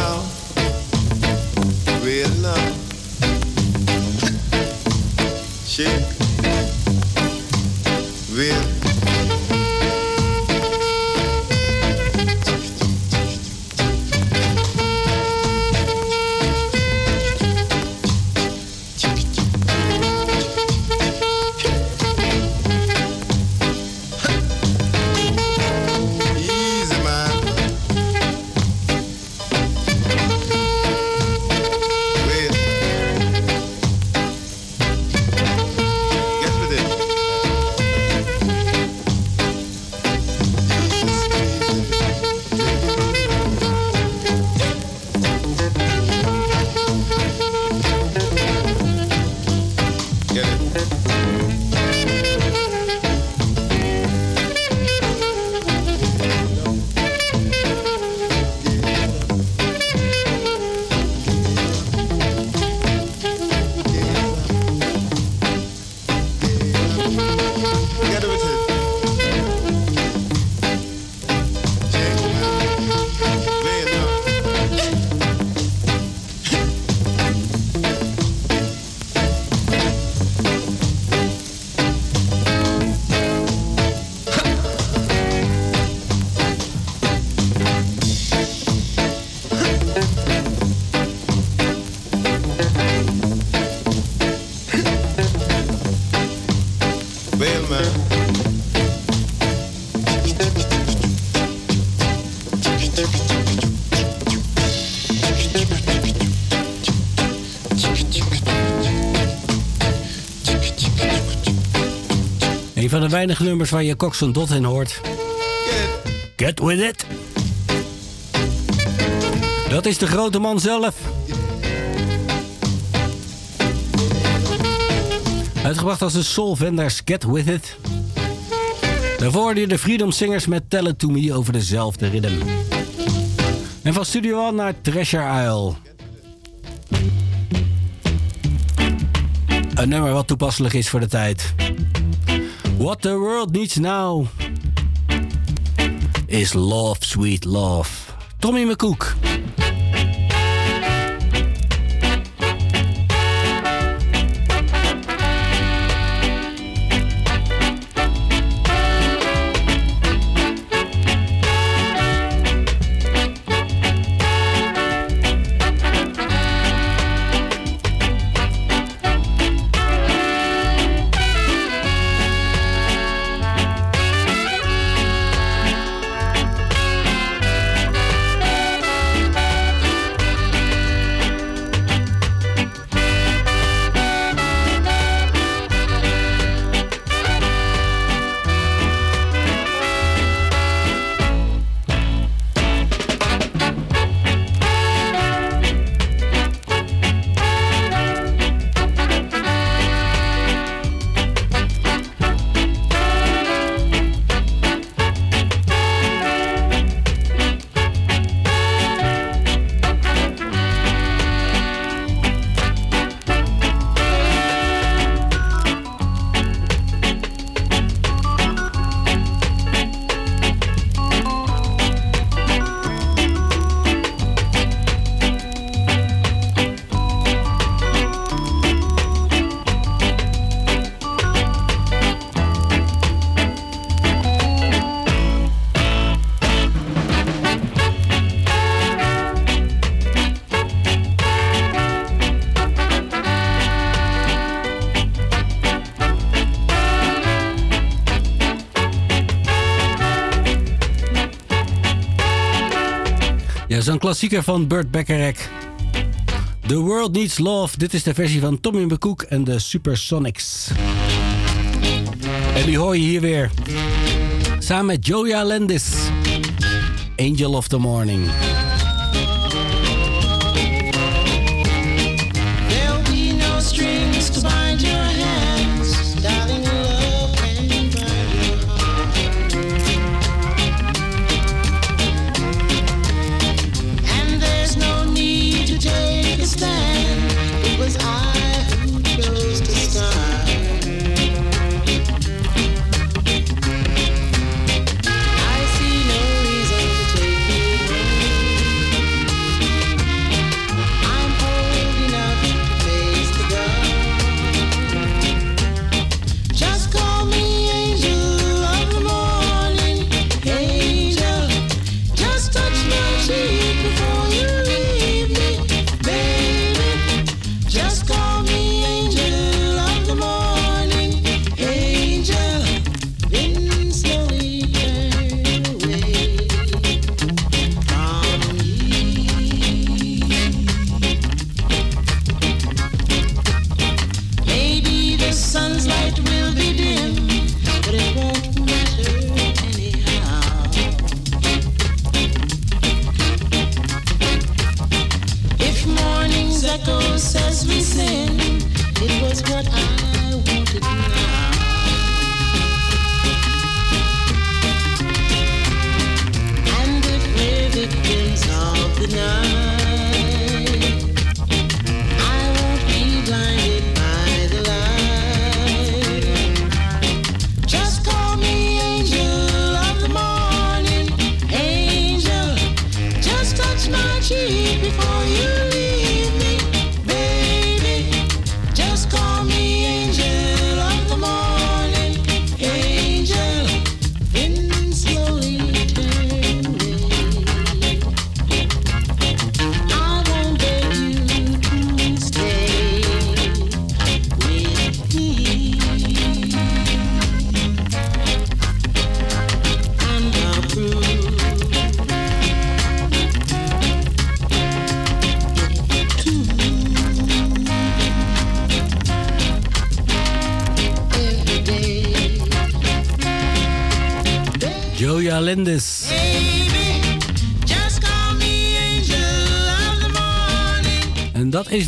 van de weinige nummers waar je Cox Dot in hoort. Get with it. Dat is de grote man zelf. Uitgebracht als de Soul Vendors Get With It. Daarvoor de Freedom Singers met Tell It To Me over dezelfde ritme. En van Studio One naar Treasure Isle. Een nummer wat toepasselijk is voor de tijd. What the world needs now is love, sweet love. Tommy McCook. Klassieker van Burt Bacharach. The World Needs Love. Dit is de versie van Tommy McCook en de Supersonics. En die hoor je hier weer. Samen met Joya Landis. Angel of the Morning.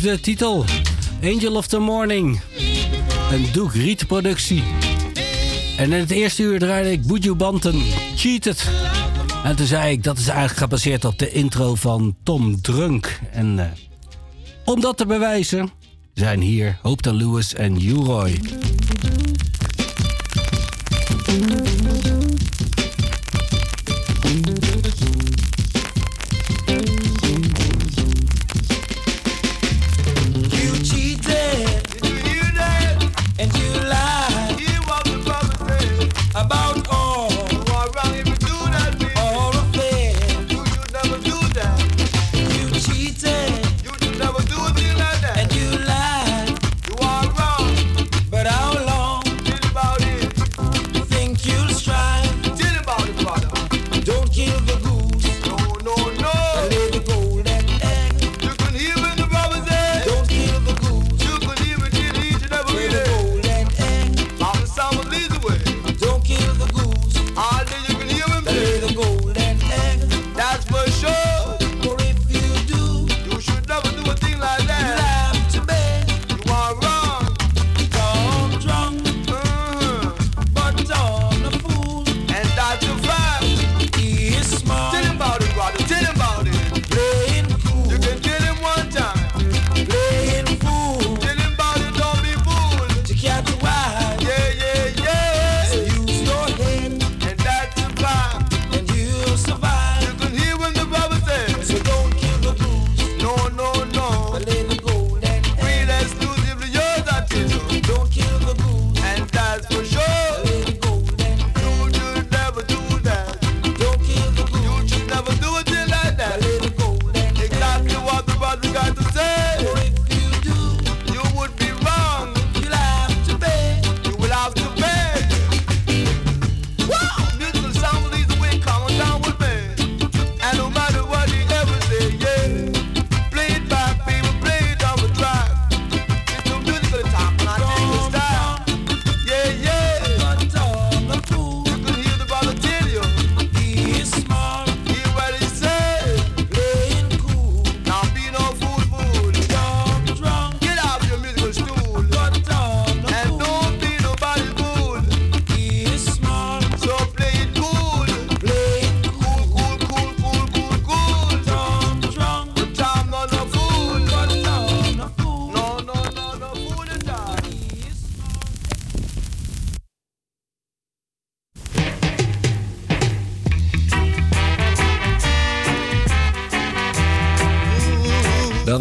de titel. Angel of the Morning. Een Duke Reid productie. En in het eerste uur draaide ik Buju Banten. Cheated. En toen zei ik, dat is eigenlijk gebaseerd op de intro van Tom Drunk. En eh, om dat te bewijzen zijn hier Hoopta Lewis en Uroy.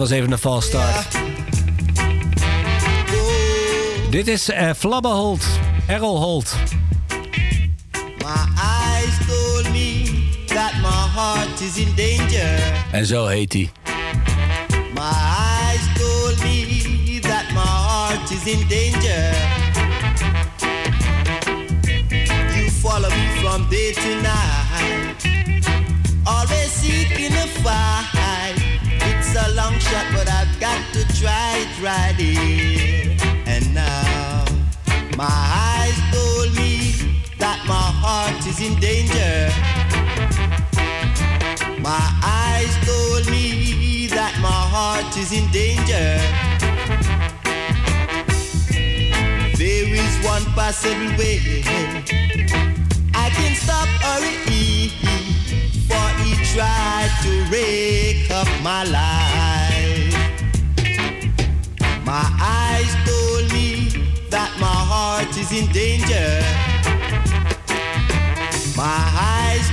was even een false start. Ja. Dit is eh, uh, Flabberhold, Errol Holt. My eyes told me that my heart is in danger. En zo heet hij. My eyes told me that my heart is in danger. You follow me from day to night. Always seeking a fire. long shot, but I've got to try it right here and now. My eyes told me that my heart is in danger. My eyes told me that my heart is in danger. There is one possible way I can stop or tried to rake up my life. My eyes told me that my heart is in danger. My eyes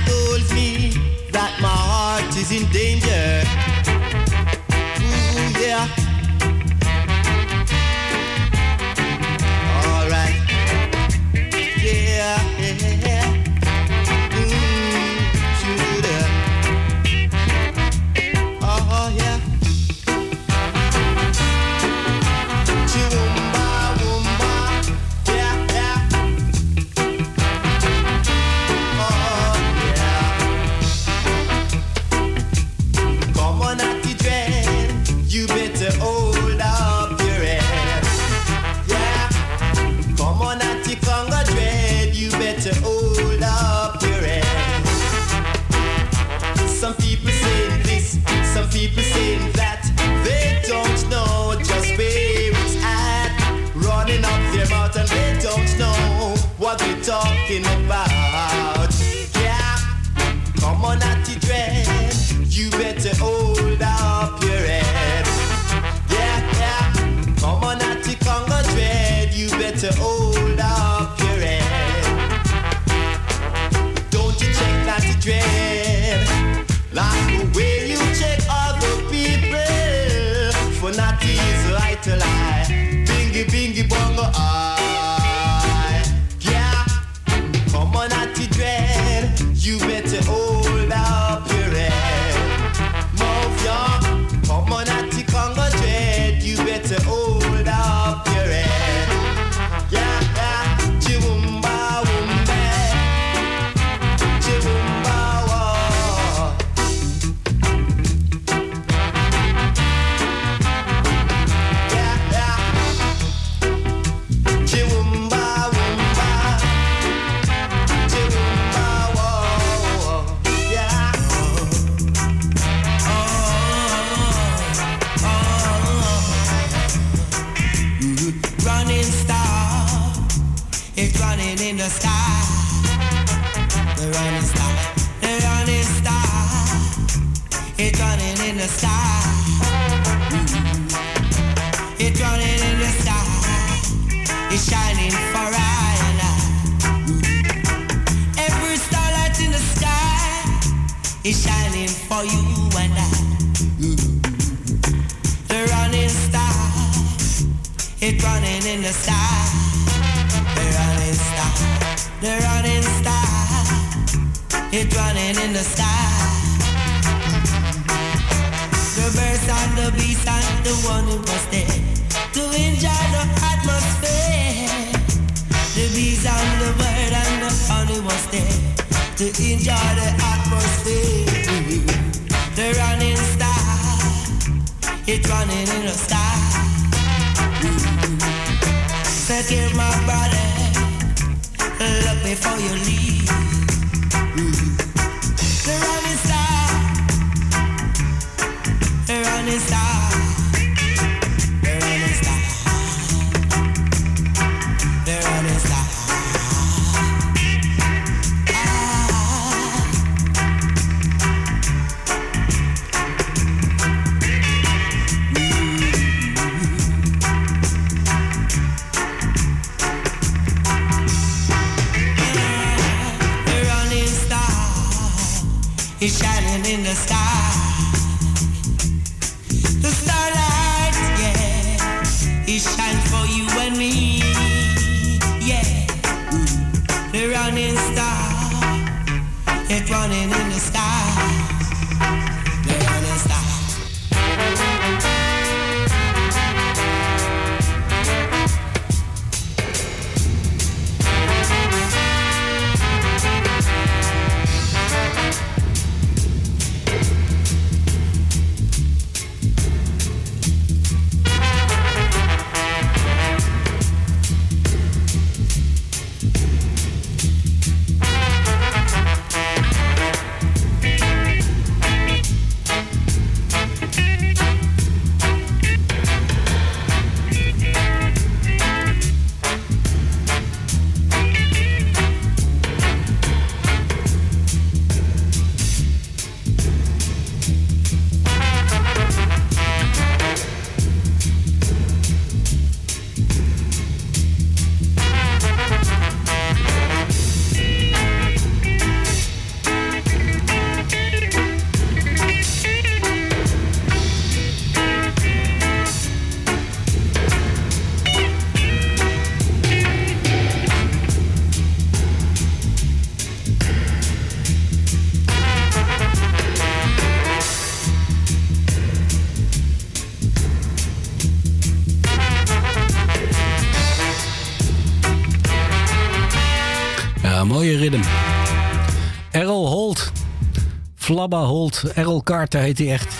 Flabba Holt. Errol Carter heet hij echt.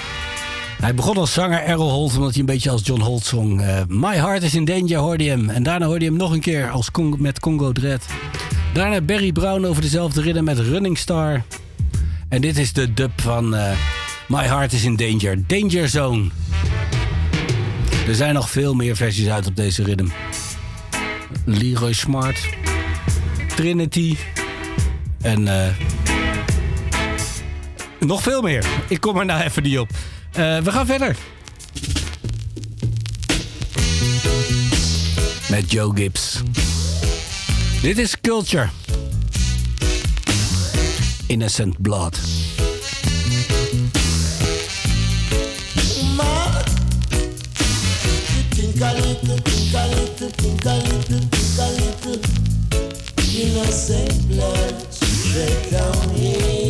Hij begon als zanger Errol Holt omdat hij een beetje als John Holt zong. Eh, My Heart is in Danger hoorde hem. En daarna hoorde je hem nog een keer als met Congo Dread. Daarna Barry Brown over dezelfde ritme met Running Star. En dit is de dub van eh, My Heart is in Danger. Danger Zone. Er zijn nog veel meer versies uit op deze ritme. Leroy Smart. Trinity. En eh, nog veel meer. Ik kom er nou even niet op. Eh, we gaan verder. Met Joe Gibbs. Dit is Culture. Innocent Blood. Innocent blood straight down here.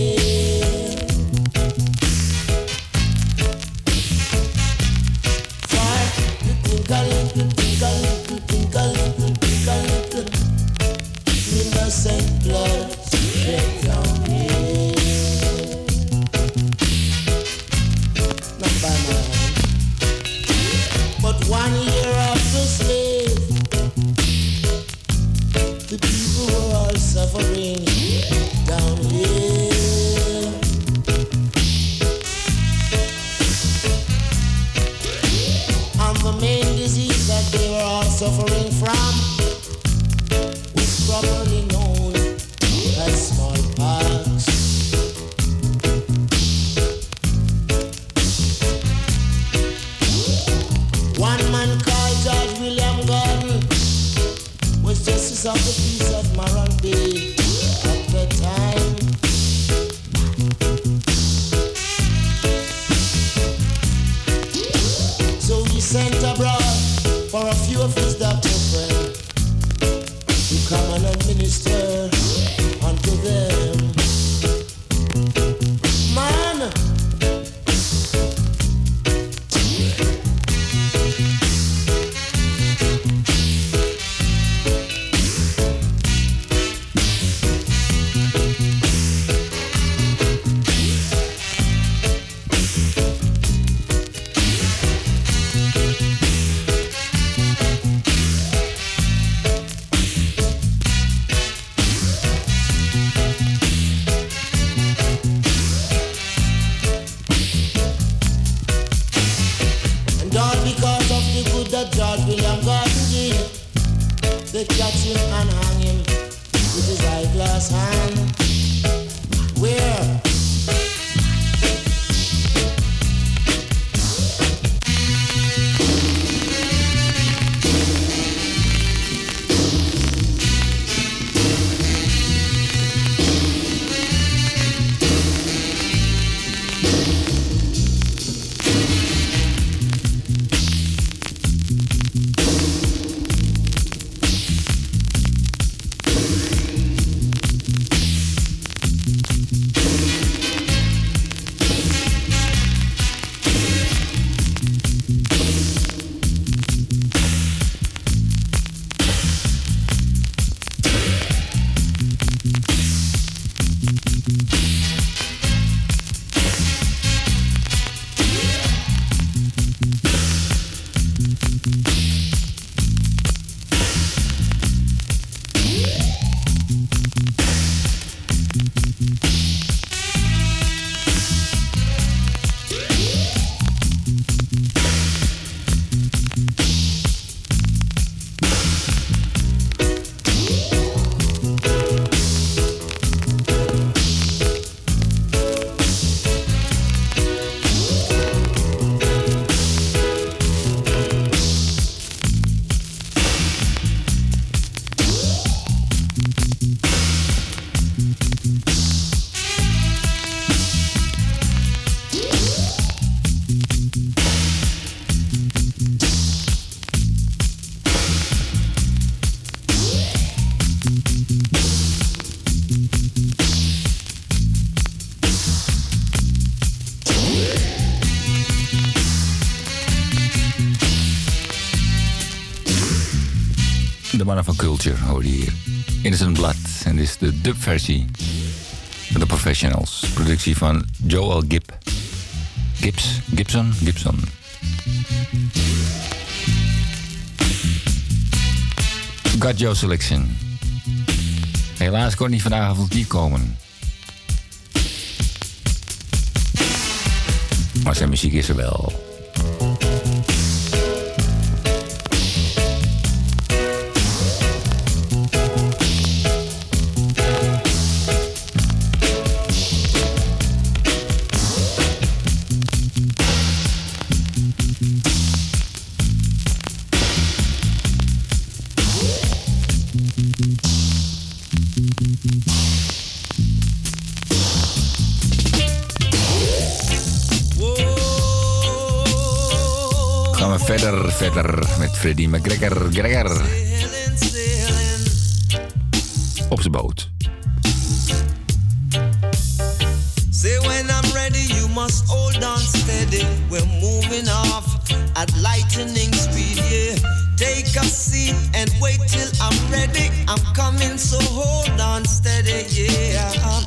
Van Culture hoor je hier. Innocent Blood. En dit is de dubversie van de Professionals. Productie van Joel Gibb. Gibbs? Gibson? Gibson. Got Joe Selection. Helaas kon hij vanavond niet komen. Maar zijn muziek is er wel. Freddy McGregor. Gregor. Op zijn boot. Say when I'm ready, you must hold on steady. We're moving off at lightning speed, yeah. Take a seat and wait till I'm ready. I'm coming, so hold on steady, yeah.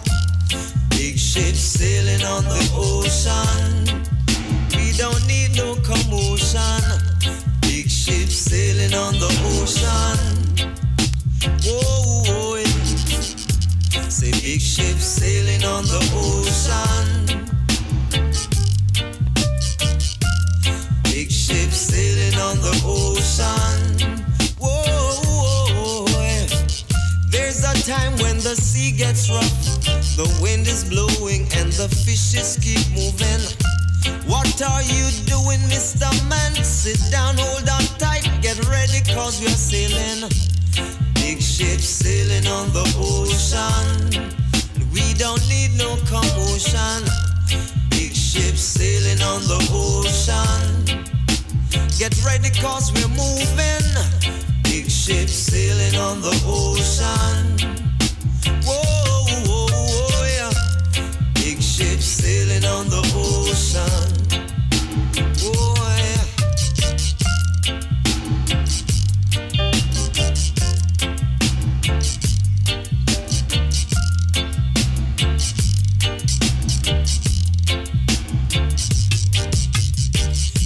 Big ship sailing on the ocean. We don't need no commotion. Sailing on the ocean. Whoa, whoa, yeah. Say big ship sailing on the ocean. Big ship sailing on the ocean. Whoa, whoa, yeah. There's a time when the sea gets rough, the wind is blowing, and the fishes keep moving. What are you doing, Mr. Man? Sit down, hold on tight, get ready, cause we're sailing. Big ship sailing on the ocean. We don't need no commotion. Big ship sailing on the ocean. Get ready, cause we're moving. Big ship sailing on the ocean. Sailing on the ocean. Whoa, yeah.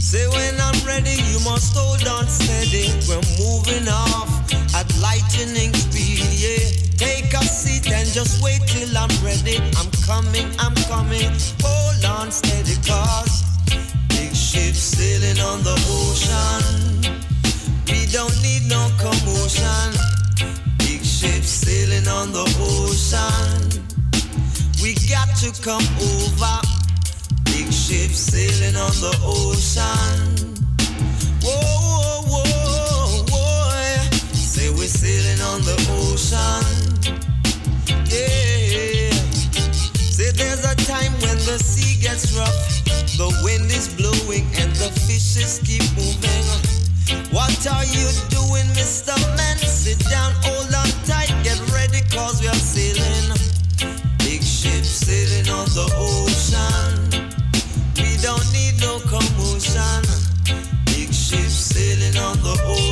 Say when I'm ready, you must hold on steady. We're moving off at lightning speed, just wait till I'm ready. I'm coming, I'm coming. Hold on steady, cause big ship sailing on the ocean. We don't need no commotion. Big ship sailing on the ocean. We got to come over. Big ship sailing on the ocean. Whoa, whoa, whoa, whoa. Say we're sailing on the ocean. Say there's a time when the sea gets rough, the wind is blowing, and the fishes keep moving. What are you doing, Mr. Man? Sit down, hold on tight, get ready, cause we are sailing. Big ship sailing on the ocean. We don't need no commotion. Big ship sailing on the ocean.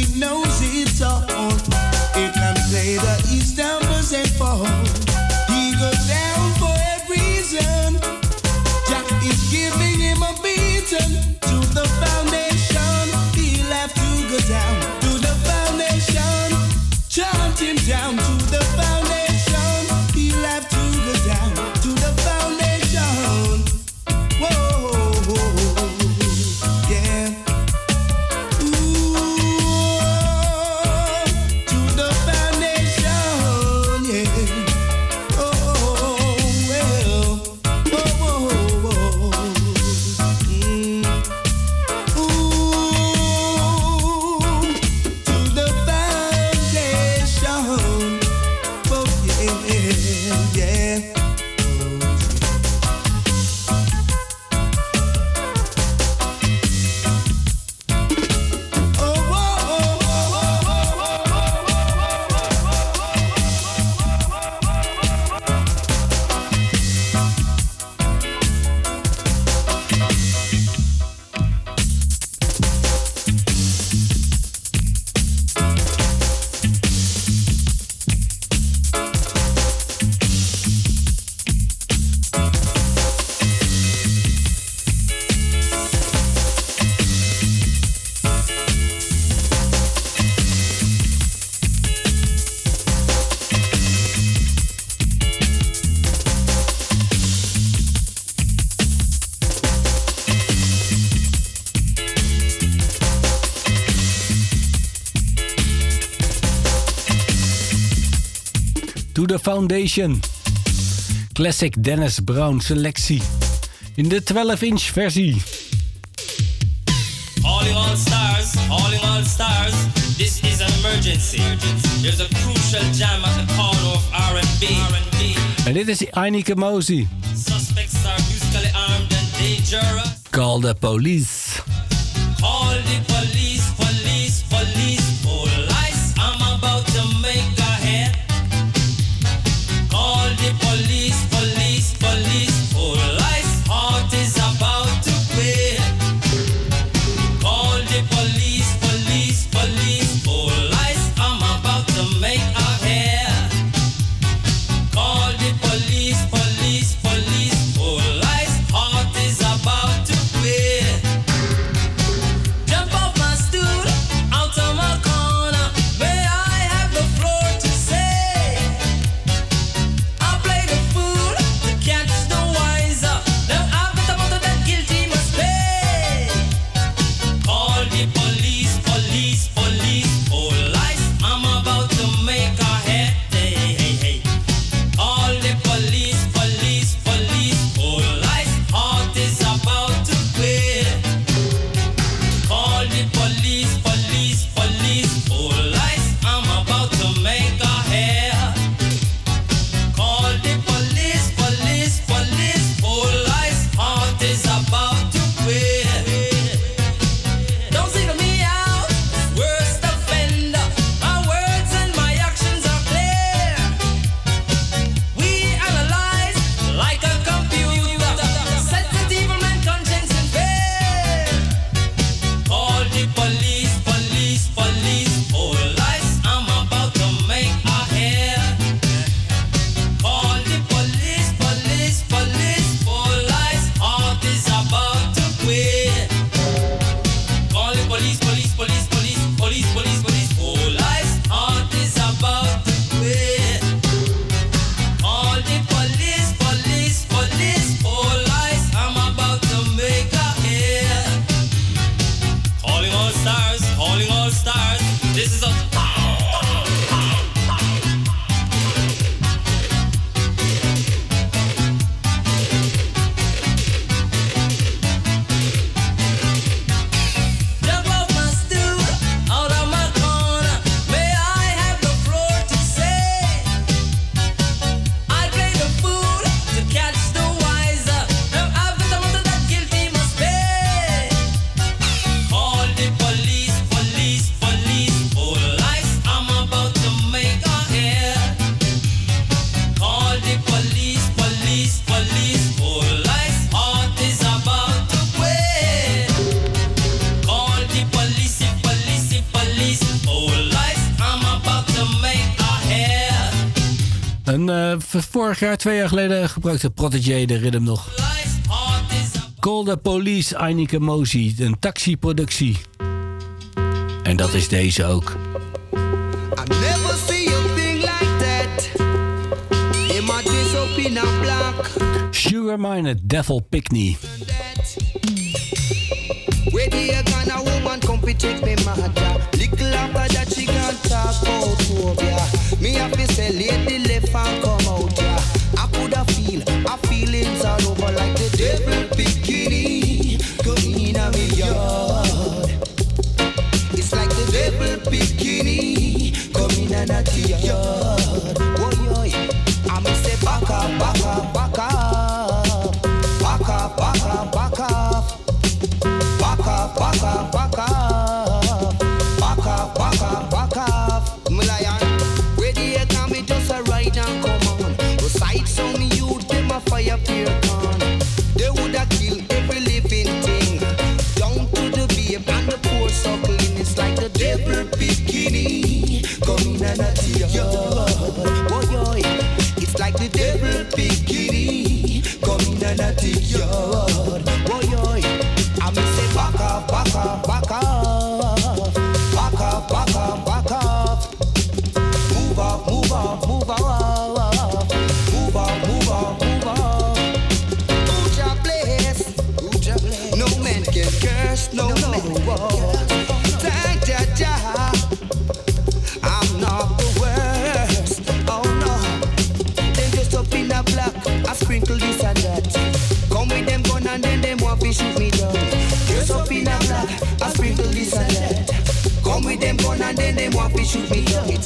need no Foundation. Classic Dennis Brown selectie. In de 12-inch versie. All in all stars, all in all stars, this is an emergency. There's a crucial jam at the corner of R&B. En dit is Einike Mosey. Suspects are musically armed and dangerous. Call the police. twee jaar geleden gebruikte Protege de ritm nog. Call the Police, Einike Mosi, een taxiproductie. En dat is deze ook. I Devil Pickney. Where woman come to me mad Little after that she can't talk Me I me.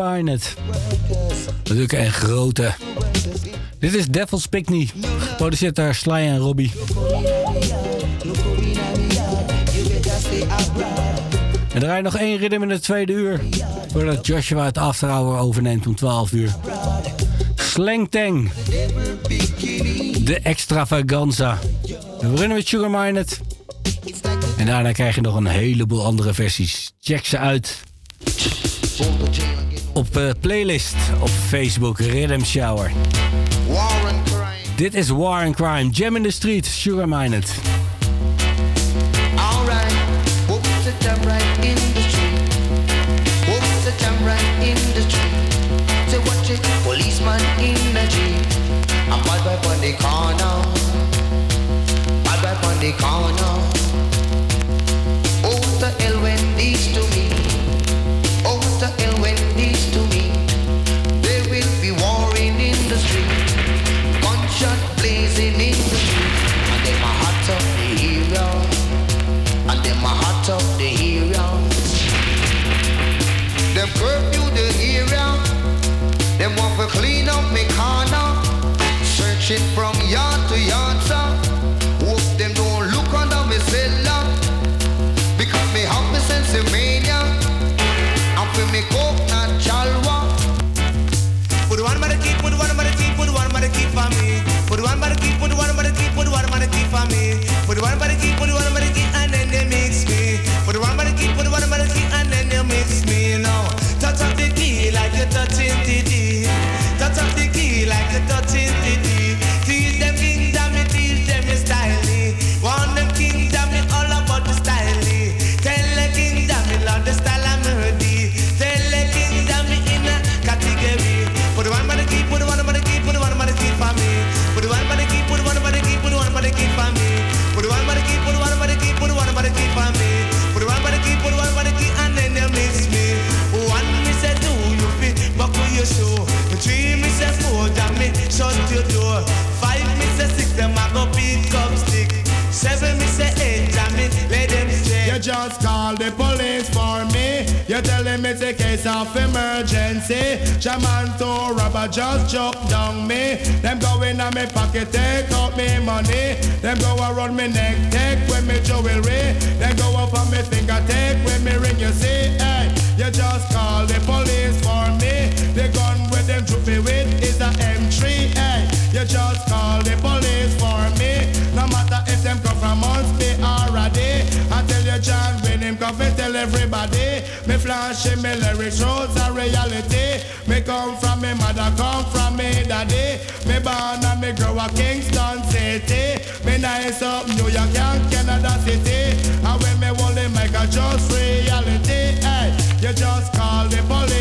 Barnett. Natuurlijk een grote. Dit is Devil's Picnic. Geproduceerd door Sly en Robbie. En draai nog één ritme in het tweede uur. Voordat Joshua het after overneemt om 12 uur. Slangtang. De extravaganza. We beginnen met Sugar Mined. En daarna krijg je nog een heleboel andere versies. Check ze uit op eh, playlist op Facebook Rhythm Shower. Dit is War Crime, Jam in the Street, Sugar Minded. flashing me lyrics, roads are reality. Me come from me mother, come from me daddy. Me born and me grow up Kingston City. Me nice up New York and Canada City. And when me only make a just reality, hey, you just call the police.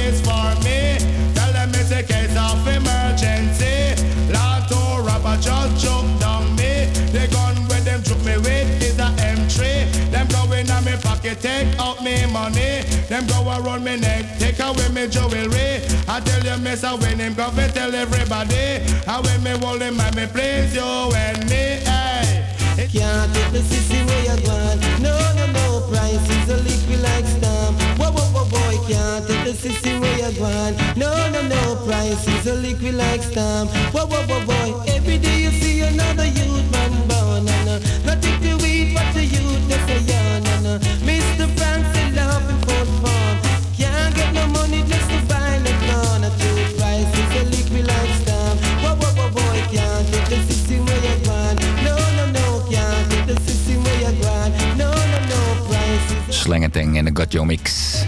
Take out me money. Them go around me neck, take away me jewelry. I tell you, miss, I when him go fi tell everybody. I when me hold him, I me please you and me. Hey. Can't take the sissy where you gone. No, no, no, price is a liquid like stamp. Whoa, whoa, whoa, boy, can't take the sissy where you gone. No, no, no, price is a liquid like stamp. Whoa, whoa, whoa, boy, every day you see another youth man born. And uh, not take the weed, but the youth they say yarn. And uh, Mr. Frank still loving for fun. Can't get no money just to buy the gun. A two price is a liquid like stamp. Whoa, whoa, whoa, boy, can't take the sissy where you gone. No, no, no, can't take the sissy where you gone. No, no, no, price is Slangetang en de Got Your Mix.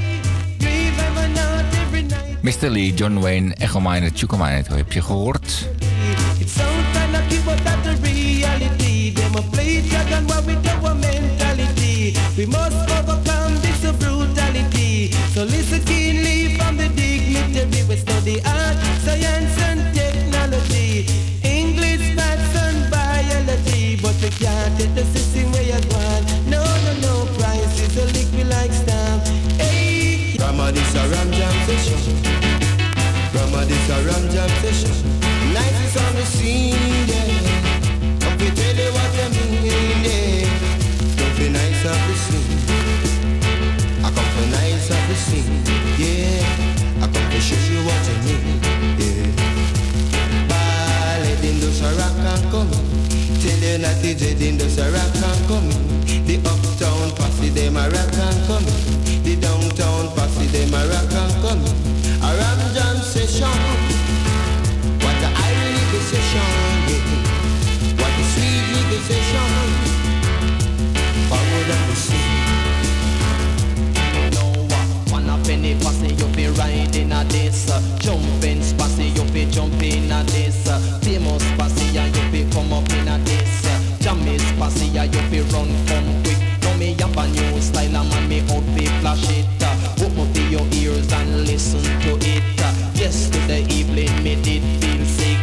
Mr. Lee, John Wayne, Echo Miner, Chuka Miner. Heb je gehoord? We must flash it uh, Open up your ears and listen to it. Yesterday evening me did feel sick.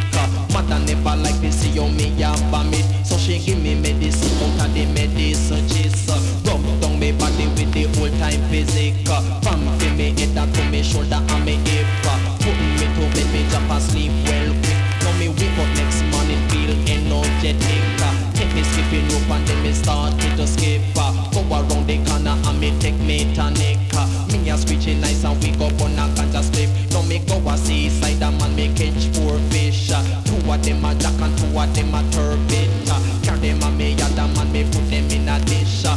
Mother never like to see you me have vomit So she give me medicine out of the medicine cheese uh, Rub down me body with the old time physic From fi me head down to me shoulder and me hip. Putting me to bed me jump and sleep well quick. Now me wake up next morning feel energetic them a turbid uh, Carry man me put them in a dish uh,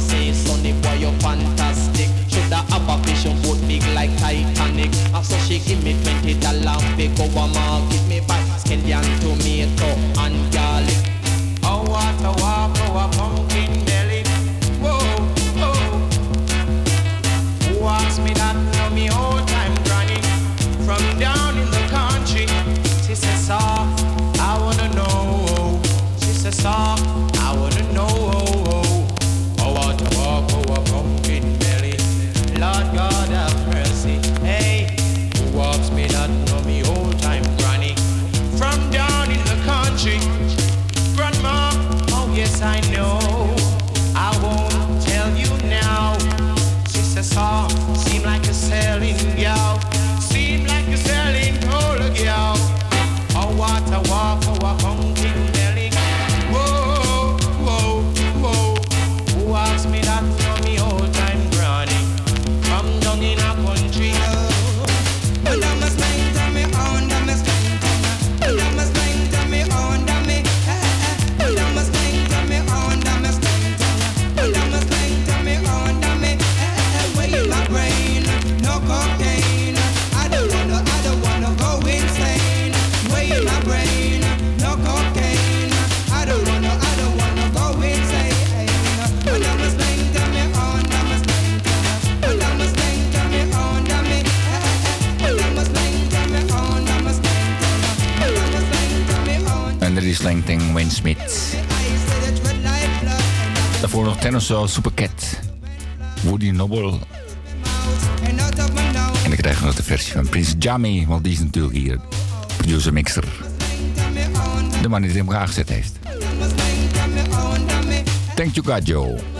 say sonny boy you fantastic? Shoulda have a vision boat big like Titanic. And so she give me twenty dollar we go a market Woody Noble. En krijgen we nog de versie van Prince Jammy, want die is natuurlijk hier. Producer mixer. De man die het in gezet heeft. Thank you God, Joe.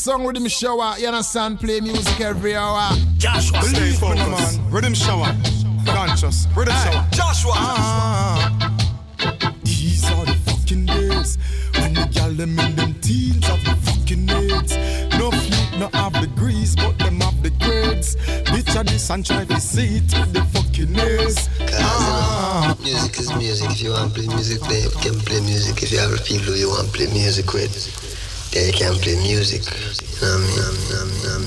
Song riddim shower. You understand? Play music every hour. Joshua, stay Believe me, focused. man. Riddim shower. Conscious. Riddim shower. Joshua. Ah. These are the fucking days when the gal them in them teens have the fucking AIDS. No feet, no have degrees, but them have the grades. Picture this and try to see it with the fucking A's. Ah. Music is music. If you want to play music, play, you can play music. If you have people you want to play music with, then you can play music. You know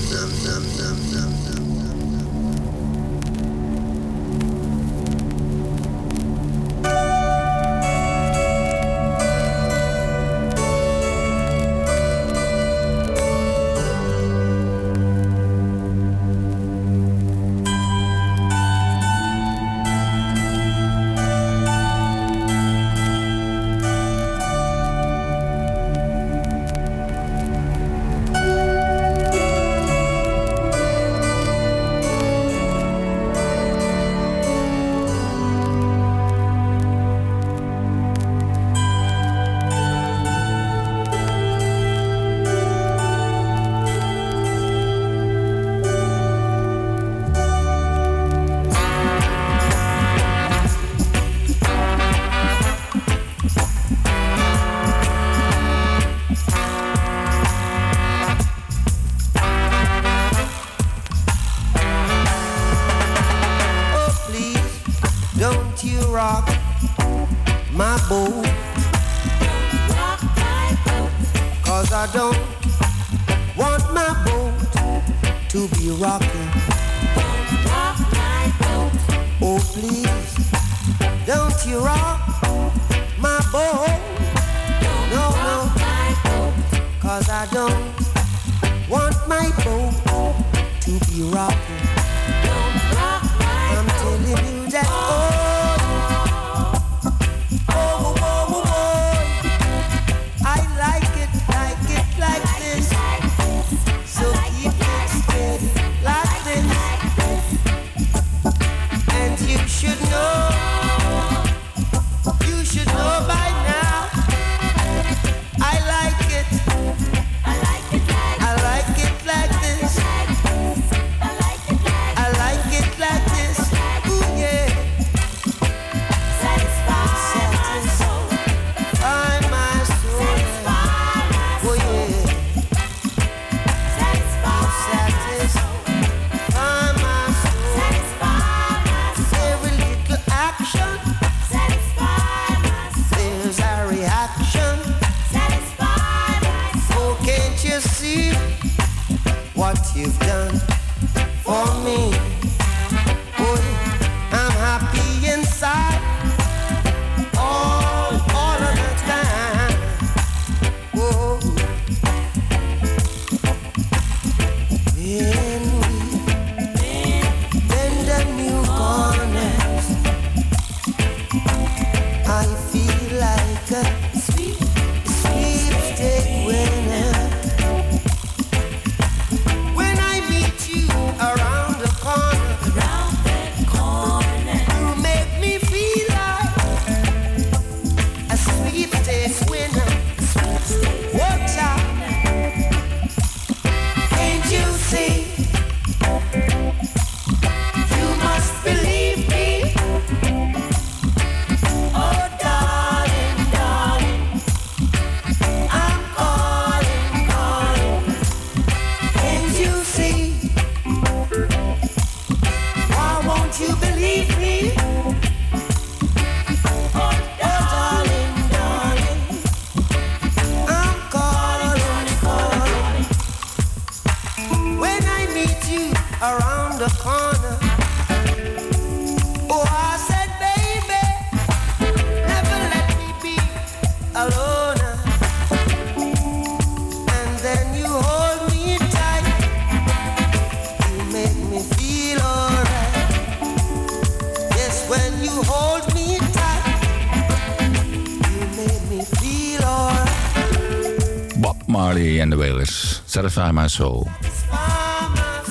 Marley en de Wailers. Satisfy My Soul.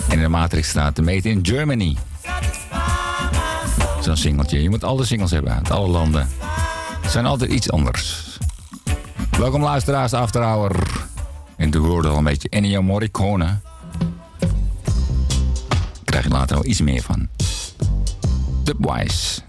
En in de Matrix staat de Made in Germany. Zo'n singeltje. Je moet alle singles hebben uit alle landen. Het zijn altijd iets anders. Welkom luisteraars, After Hour. En toen hoorde al een beetje Ennio Morricone. Daar krijg je later wel iets meer van. Dubwise.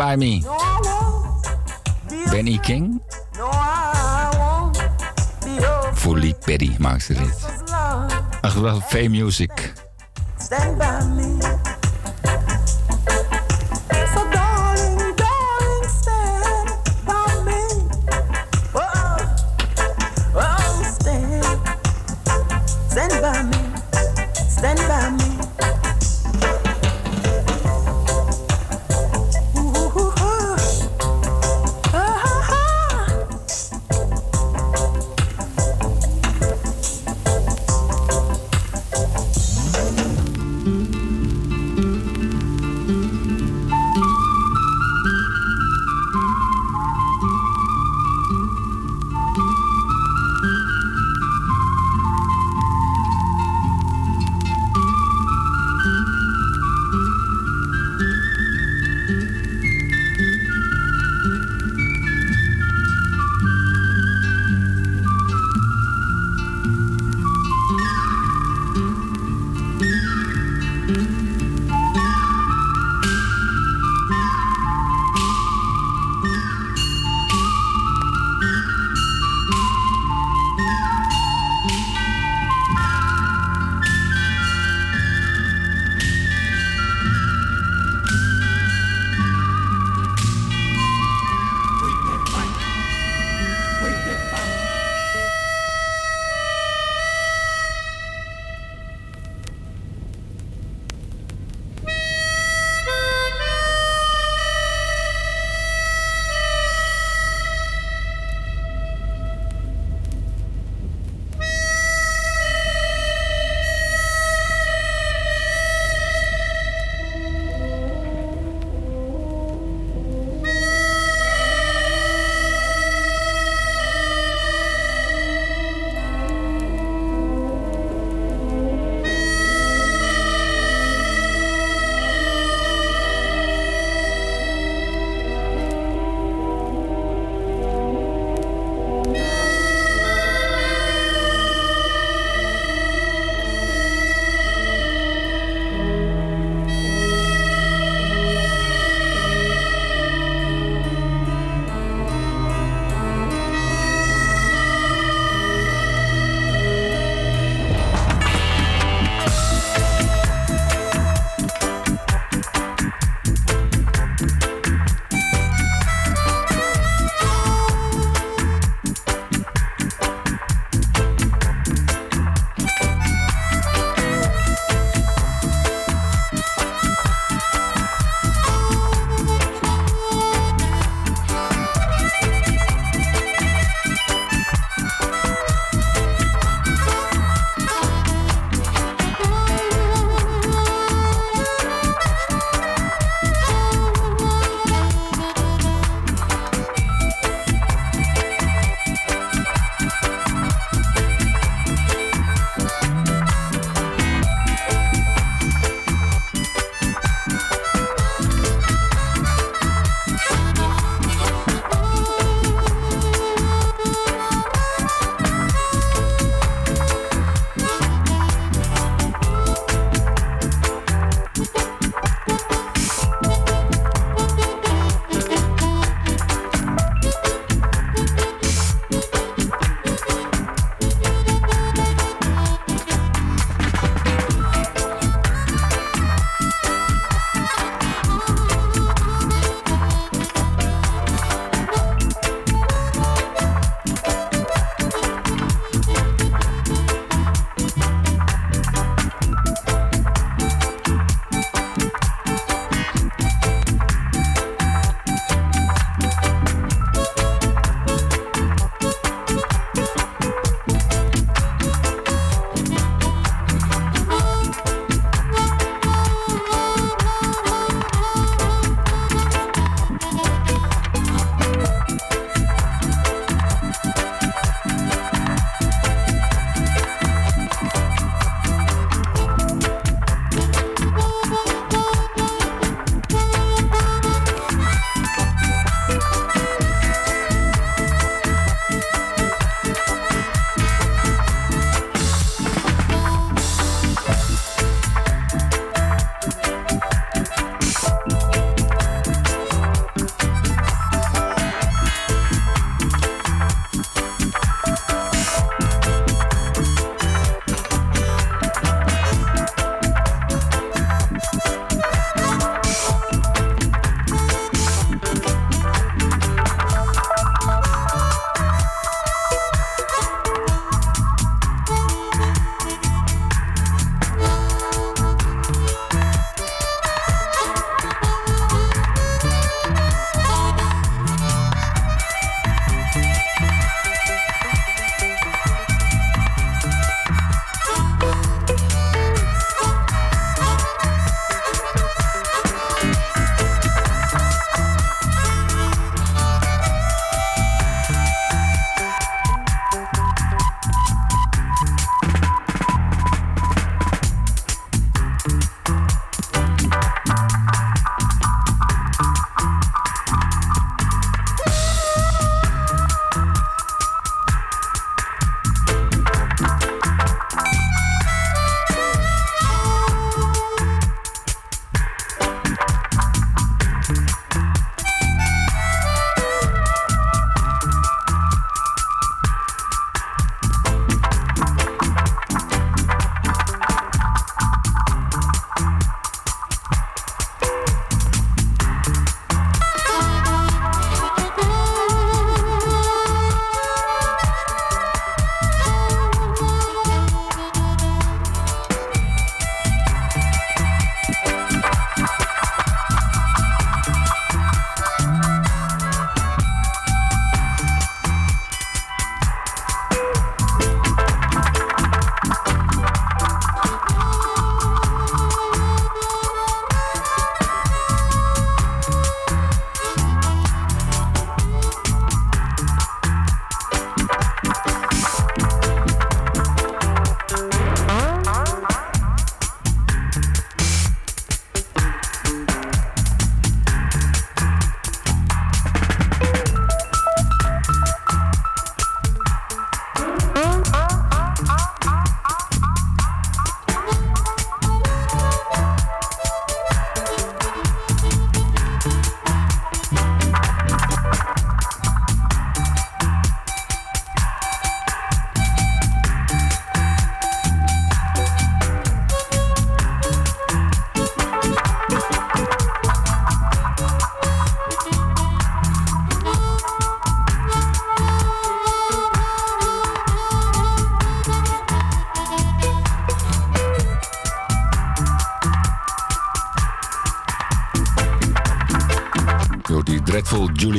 by me. Benny King. Voor Petty maakt dit. Ach wel music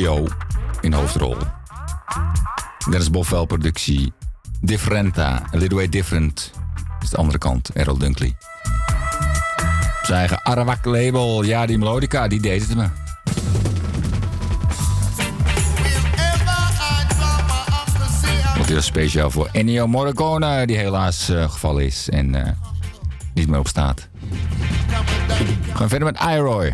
In hoofdrol. Dennis Bofwel productie. Differenta, A Little Way Different is de andere kant, Errol Dunkley. Op zijn eigen Arawak label, ja die melodica, die deed het me. Wat is speciaal voor Ennio Morricone, die helaas eh, gevallen is en eh, niet meer op staat. We gaan verder met Iroy.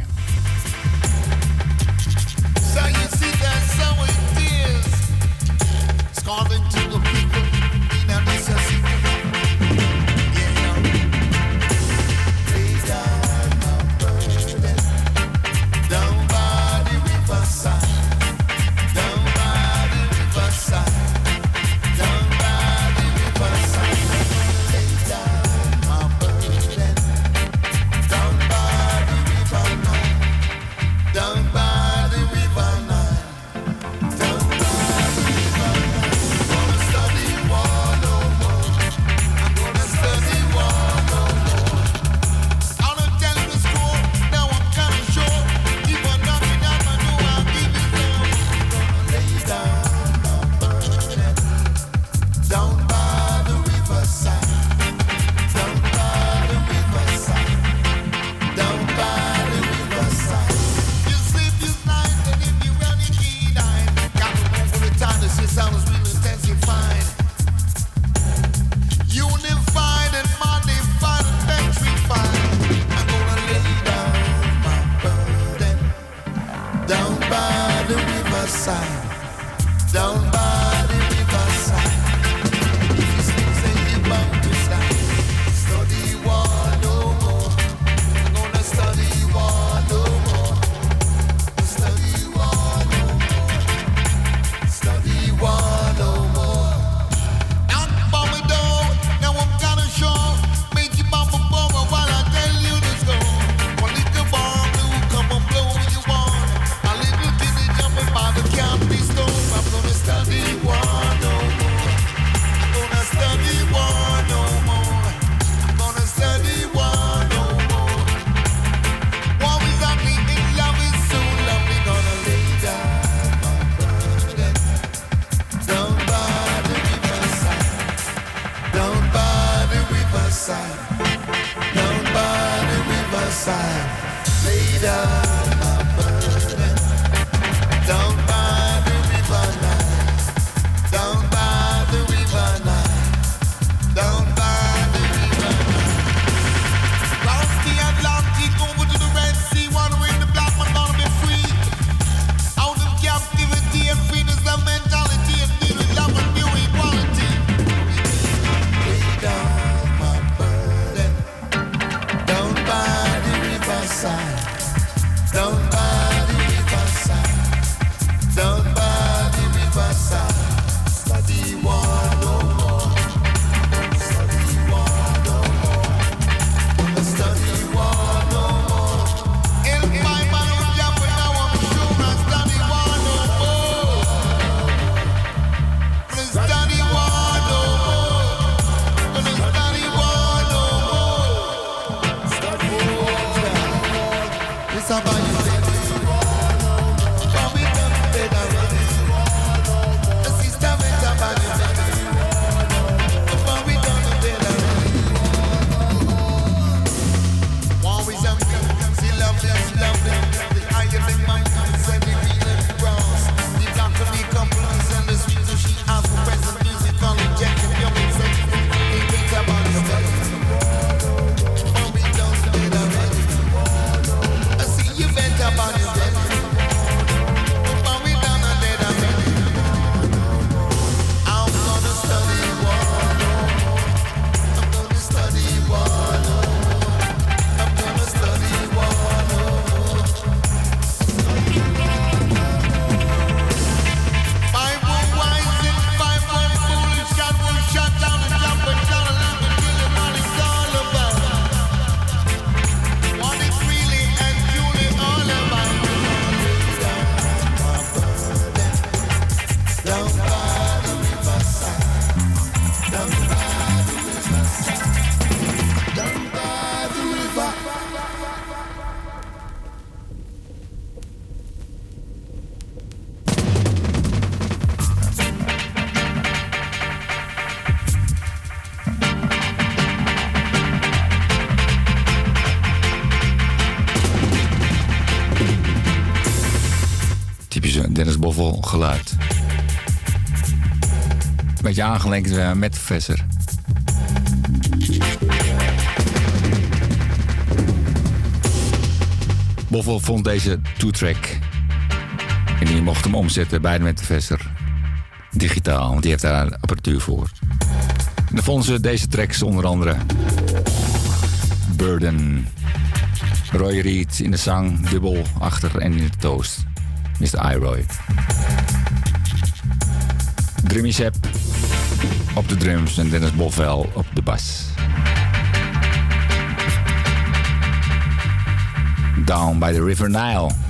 about his Aangelinkt eh, met de Professor. Boffel vond deze two-track. En die mocht hem omzetten bij de Metafester. Digitaal, want die heeft daar apparatuur voor. En dan vonden ze deze tracks onder andere. Burden. Roy Reed in de zang, dubbel achter en in de toast. Mr. iRoy. Drummy Sepp op de drums en Dennis Bovell op de bas. Down by the River Nile.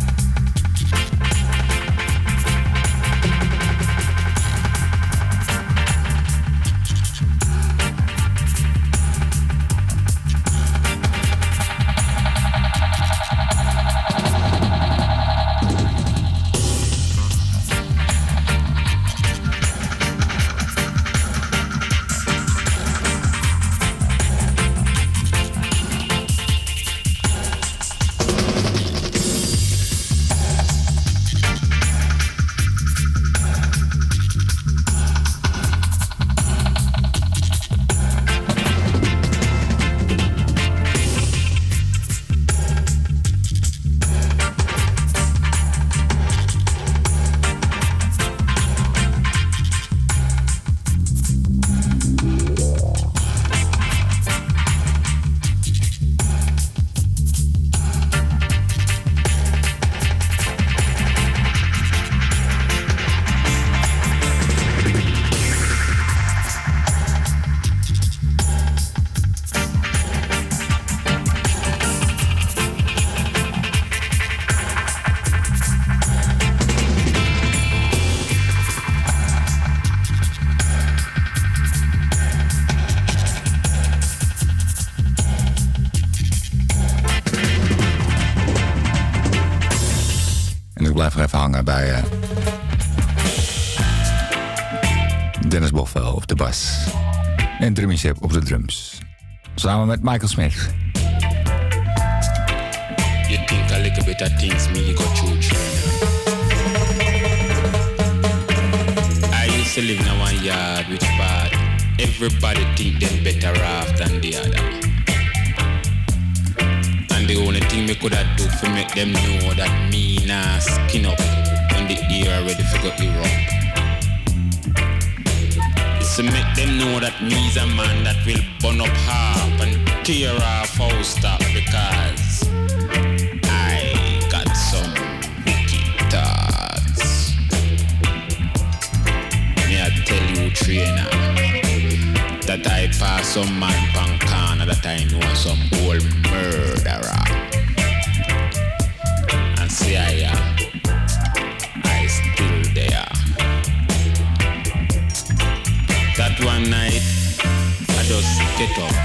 Drums. Samen met Michael Smith. You think a little bit of things me go through through. I used to live in a one yard which everybody think them better off than the other. And the only thing me could have do for make them know that me nah skin up when the ear ready for go. To make them know that me's a man that will burn up half and tear off house top because I got some wicked thoughts. Me I tell you trainer that I pass some man pan corner that I know some old murderer. Just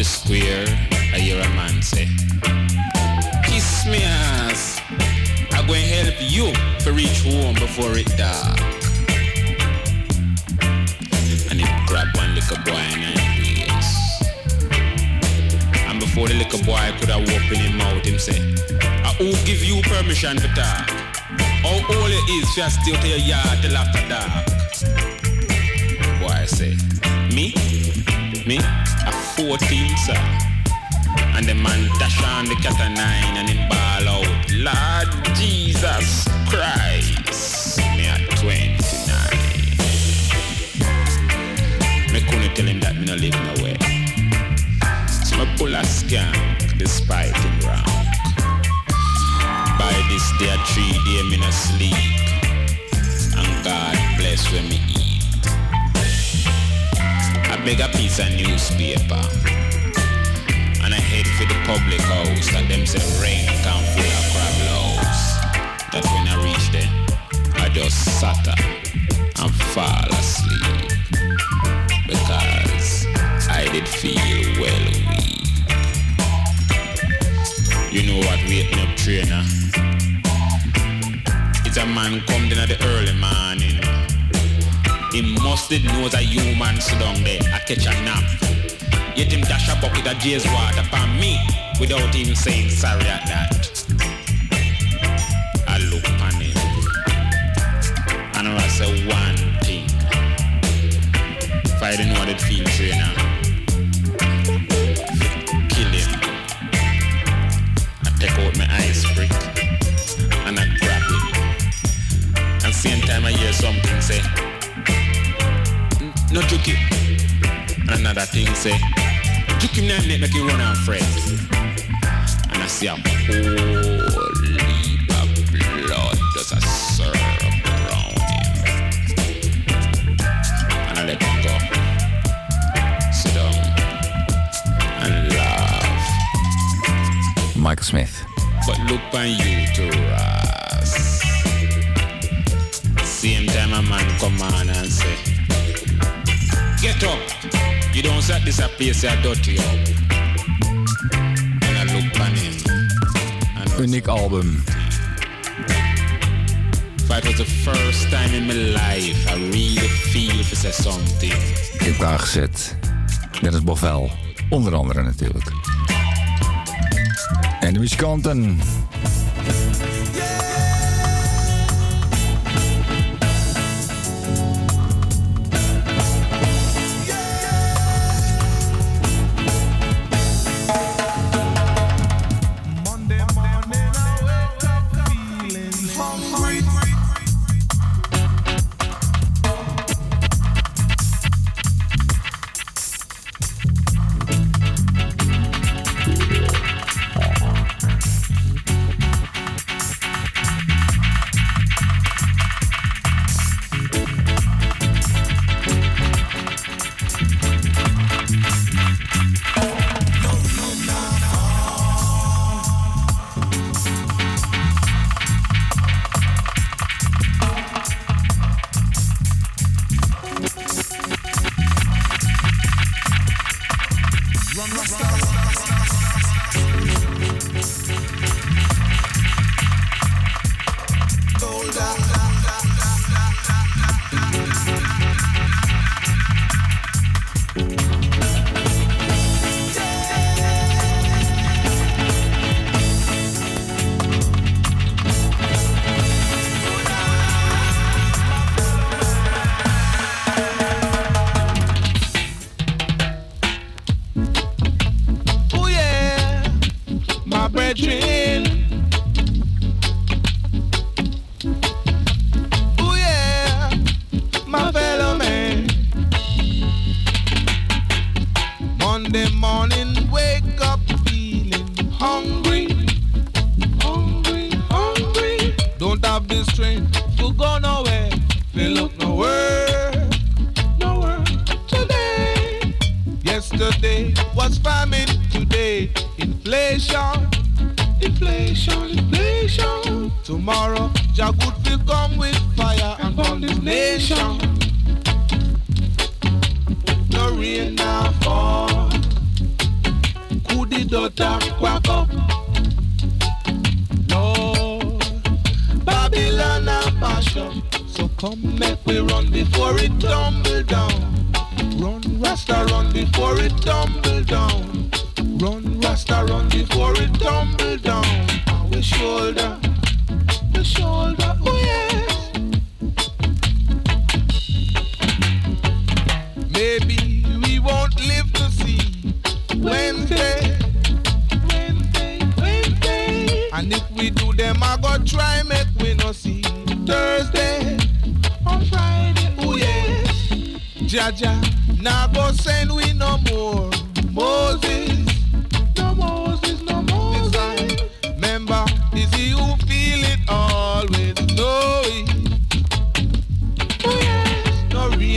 the square, I hear a man say, Kiss me ass. I'm going to help you to reach home before it dark. And he grab one little boy his waist. And before the little boy could have opened his mouth, him say, I who give you permission to talk? How old it is you still to your yard till after dark? Boy I say, me? Me? A 14, sir. And the man dash on the cat a nine and him ball out. Lord Jesus Christ. Me at 29. Me couldn't tell him that me no live nowhere. So me pull a skank despite him wrong. By this day, three day me no sleep. And God bless when me eat. Beg a piece of newspaper. And I head for the public house that them say rain come full of crab loaves. That when I reach there, I just sat up and fall asleep. Because I did feel well weak. You know what wake me up trainer? It's a man come in at the early morning. He must did know a human sit down there, I catch a nap. Yet him dash a bucket of Jay's water upon me without even saying sorry at that. I look on him. And I say one thing. If I didn't know what it feel trainer. Kill no juke. And another thing say, juke him now make him run and fret. And I see a whole heap of blood just a circle around him. And I let him go. Sit down and laugh. Michael Smith. But look on you to us. Same time a man come on and say, Get up. You don't set this a place you dirty up. And I look on him. Uniek album. If it was the first time in my life I really feel for say something. Ik heb aangezet. Dennis Bovel. Onder andere natuurlijk. En de muzikanten.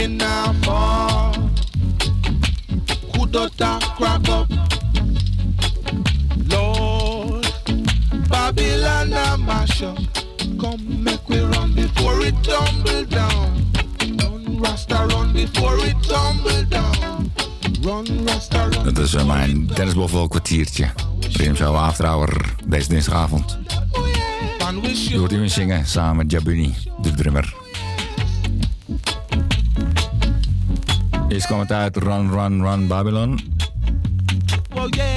na more. Kudota crack up. Lord, Babylon a mash up. Come make we run before it tumble down. Run Rasta run before it tumble down. Run Rasta run. Dat is uh, mijn Dennis Boffel kwartiertje. Prim Zou Afterhour deze dinsdagavond. Oh, Je hoort iemand zingen samen met Jabuni, de drummer. Deze kwam het uit Run Run Run Babylon.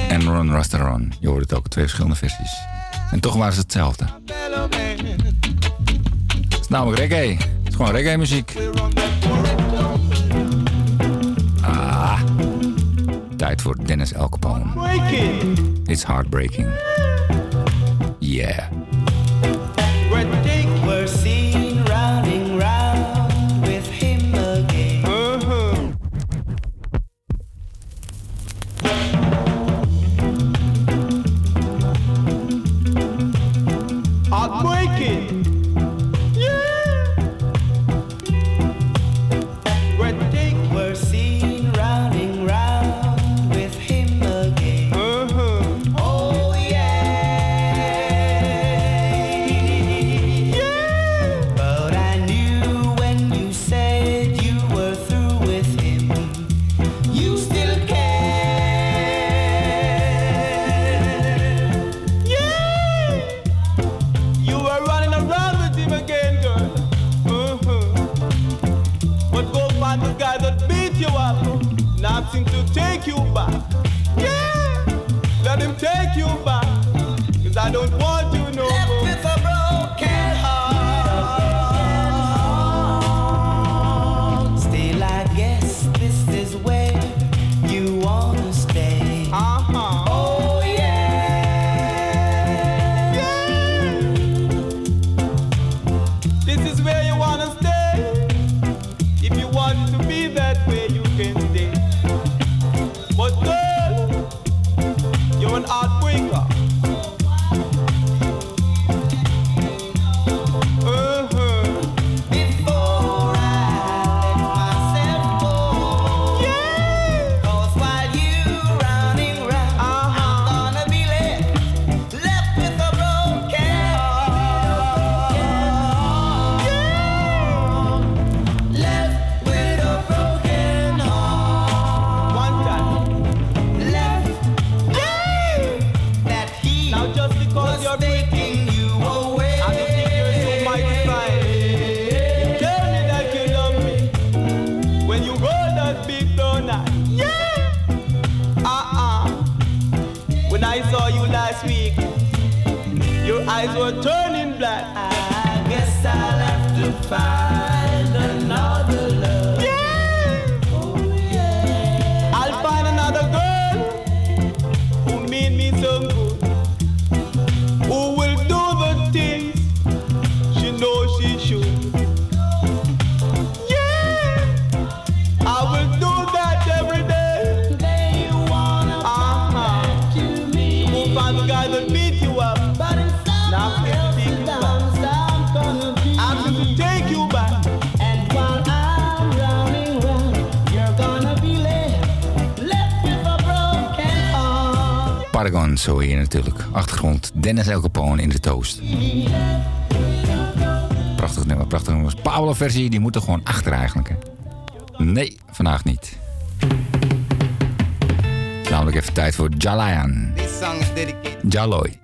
En Run Rasta Run. Je hoort het ook, twee verschillende versies. En toch waren ze hetzelfde. Het is namelijk reggae. Het is gewoon reggae muziek. Ah. Tijd voor Dennis El It's heartbreaking. Yeah. achtergrond Dennis El in de toast. Prachtig nummer, prachtig nummer. Paolo versie, die moet er gewoon achter eigenlijk. Hè? Nee, vandaag niet. Namelijk even tijd voor Jalayan. Jaloy.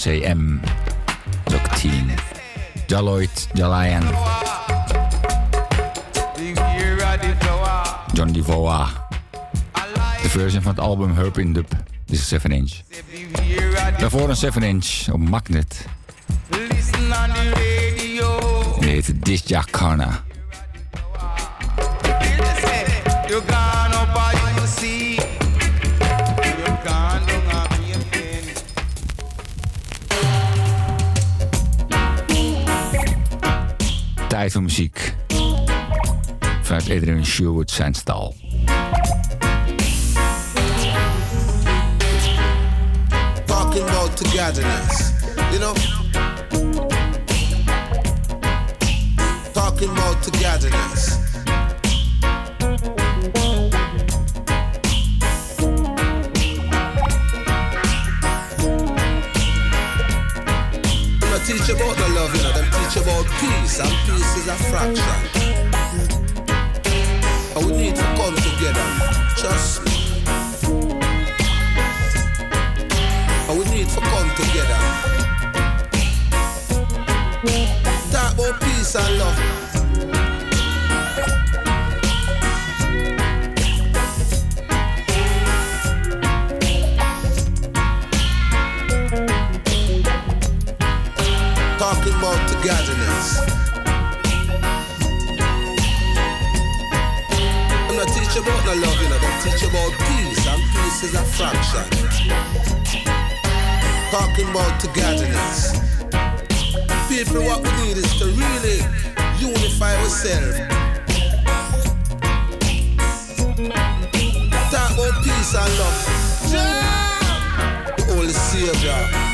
MCM. Doctine. The Jalayan. John Divoa. De version van het album Herpin Dub. Dit is 7 inch. Daarvoor een 7 inch op Magnet. En dit heet Disjakana. You Tijd voor muziek. Vanuit Adrian Sherwood zijn stal. Talking about togetherness, you know. Talking about togetherness. Teach about the love, you know, preach about peace, and peace is a fraction. And we need to come together, trust me. And we need to come together. Talk about peace and love. godliness. I'm not teaching about no love, you know, I'm teaching about peace, and peace is a fraction. Talking about togetherness. People, what we need is to really unify ourselves. Talk about peace and love. Yeah, Holy savior.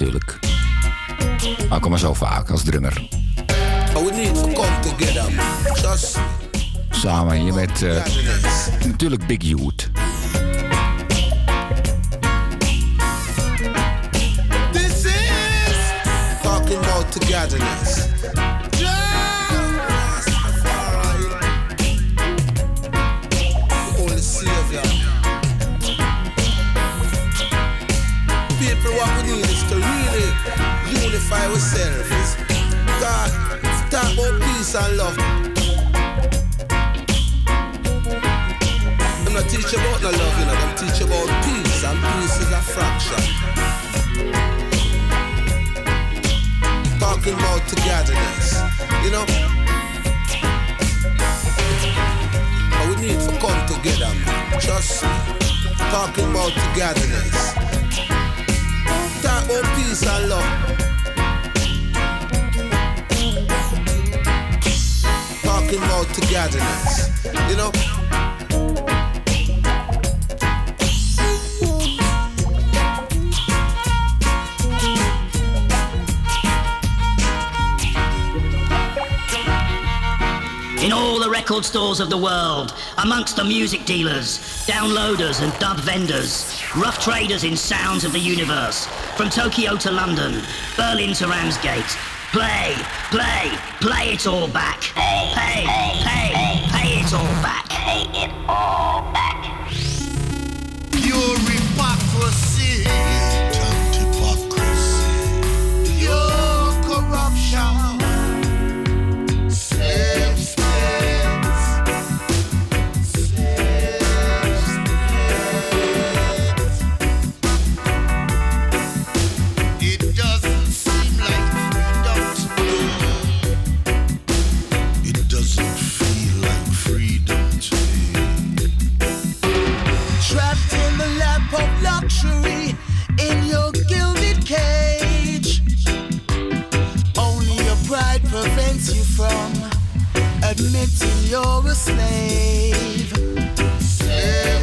natuurlijk. Maar ik kom maar zo vaak als drummer. Oh, we need to come together. Just... Samen hier met uh, eh, natuurlijk Big Youth. of the world, amongst the music dealers, downloaders and dub vendors, rough traders in sounds of the universe, from Tokyo to London, Berlin to Ramsgate. Play, play, play it all back. Pay, pay, pay, pay it all back. admitting you're a slave. slave.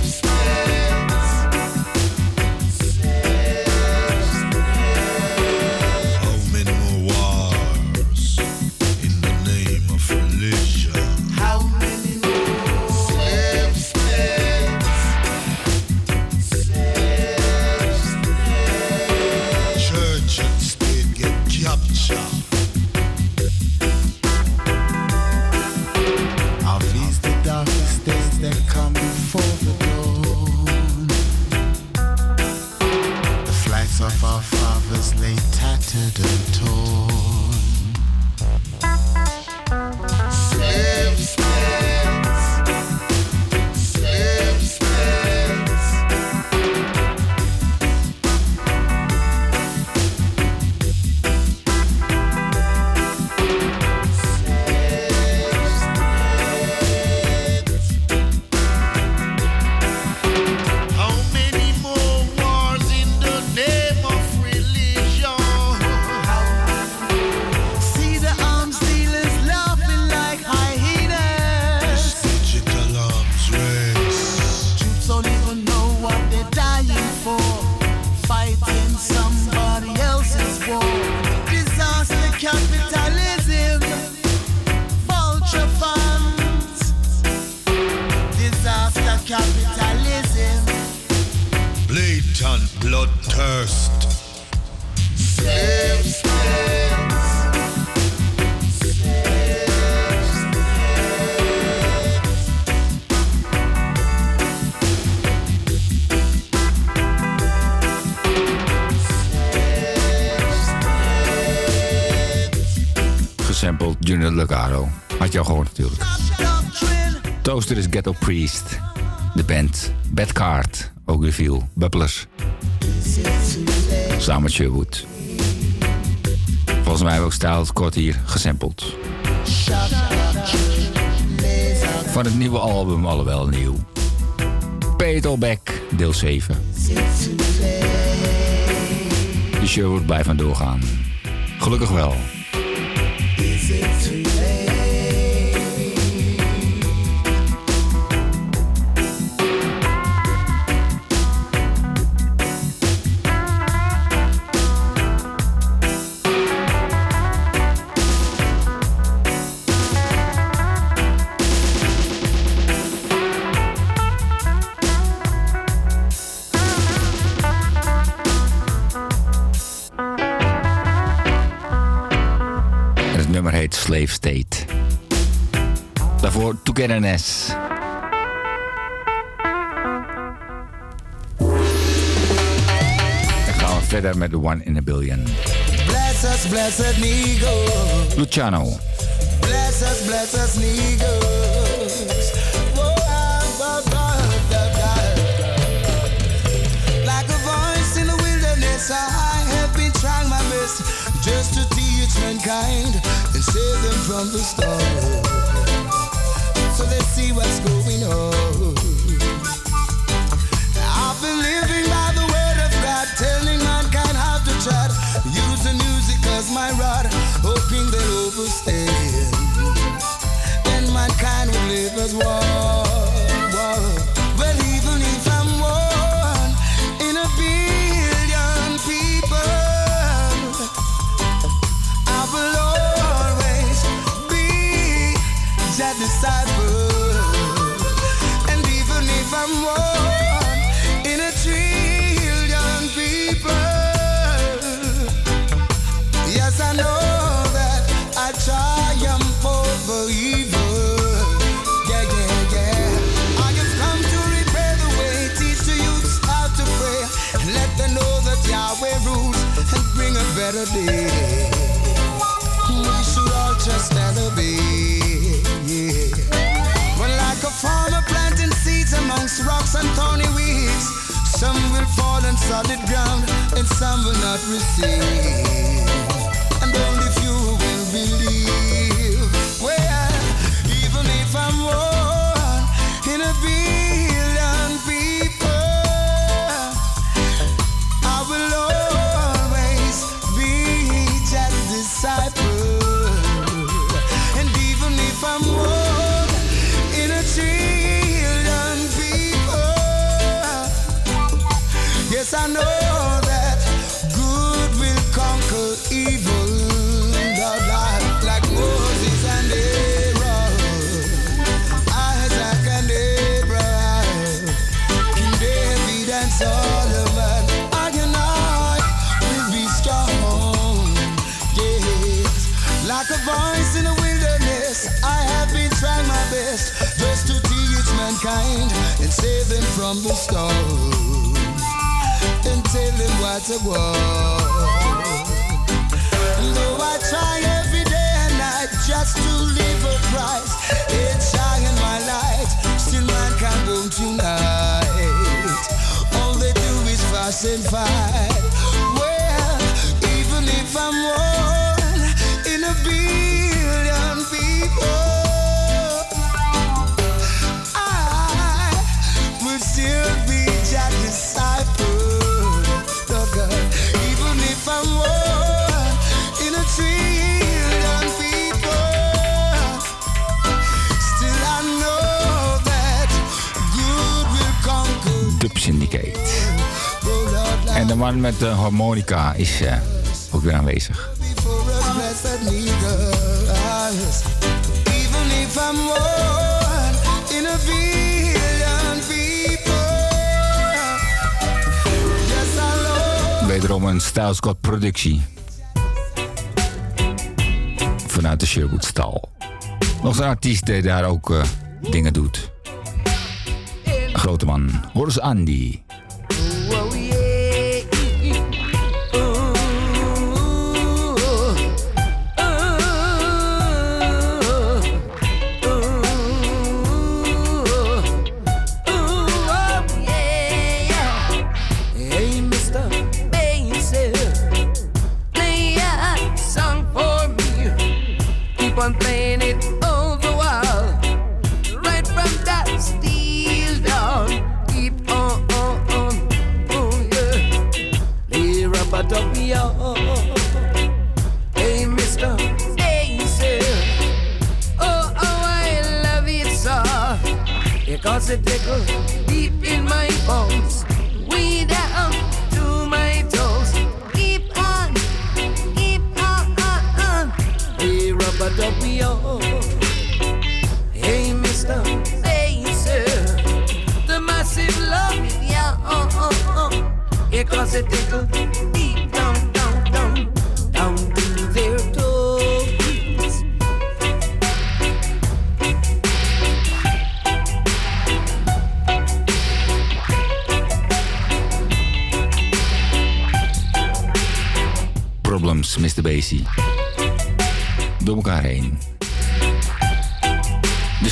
Junior Legato. Had al gehoord natuurlijk. Toaster is Ghetto Priest. De band Bad Card. Ook weer veel. Bubblers. Samen met Sherwood. Volgens mij hebben we ook kort hier gesampled. Van het nieuwe album, alhoewel nieuw. Petelback, deel 7. De Sherwood blijft doorgaan. Gelukkig wel. Togetherness. Dan gaan we verder met The One in a Billion. Bless us. Luciano. Bless us, bless us Negroes. Bah, bah, da, da. Like a voice in the wilderness, I have been trying my best just to teach mankind and save them from the storm. What's going on. I've been living by the word of God, telling mankind how to. Use the music as my rod, hoping they'll overstand. And mankind will live as war. Well, even if I'm one. one. Solid ground and some will not receive. I know that good will conquer evil. Like, Moses and Aaron, Isaac and Abraham, King David and Solomon. I and I will be strong. Like a voice in the wilderness, I have been trying my best just to teach mankind and save them from the storm tell them what I want. Though I try every day and night just to live upright, and shine my light, still mankind won't unite. All they do is fuss and fight. Well, even if I'm one Syndicate. En de man met de harmonica is eh, ook weer aanwezig. Wederom een Style Scott productie. Vanuit de Sherwood stal. Nog een artiest die daar ook eh, dingen doet. Grote man. Hoor eens Andy.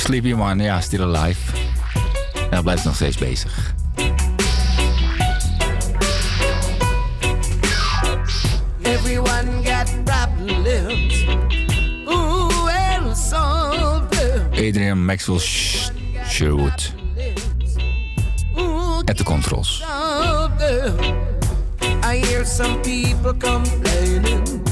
Sleepy One, ja, still alive. Hij blijft nog steeds bezig. Everyone got problems. Ooh, well, solve them. Adrian Maxwell Sh- Sherwood. At de controls. I hear some people complaining.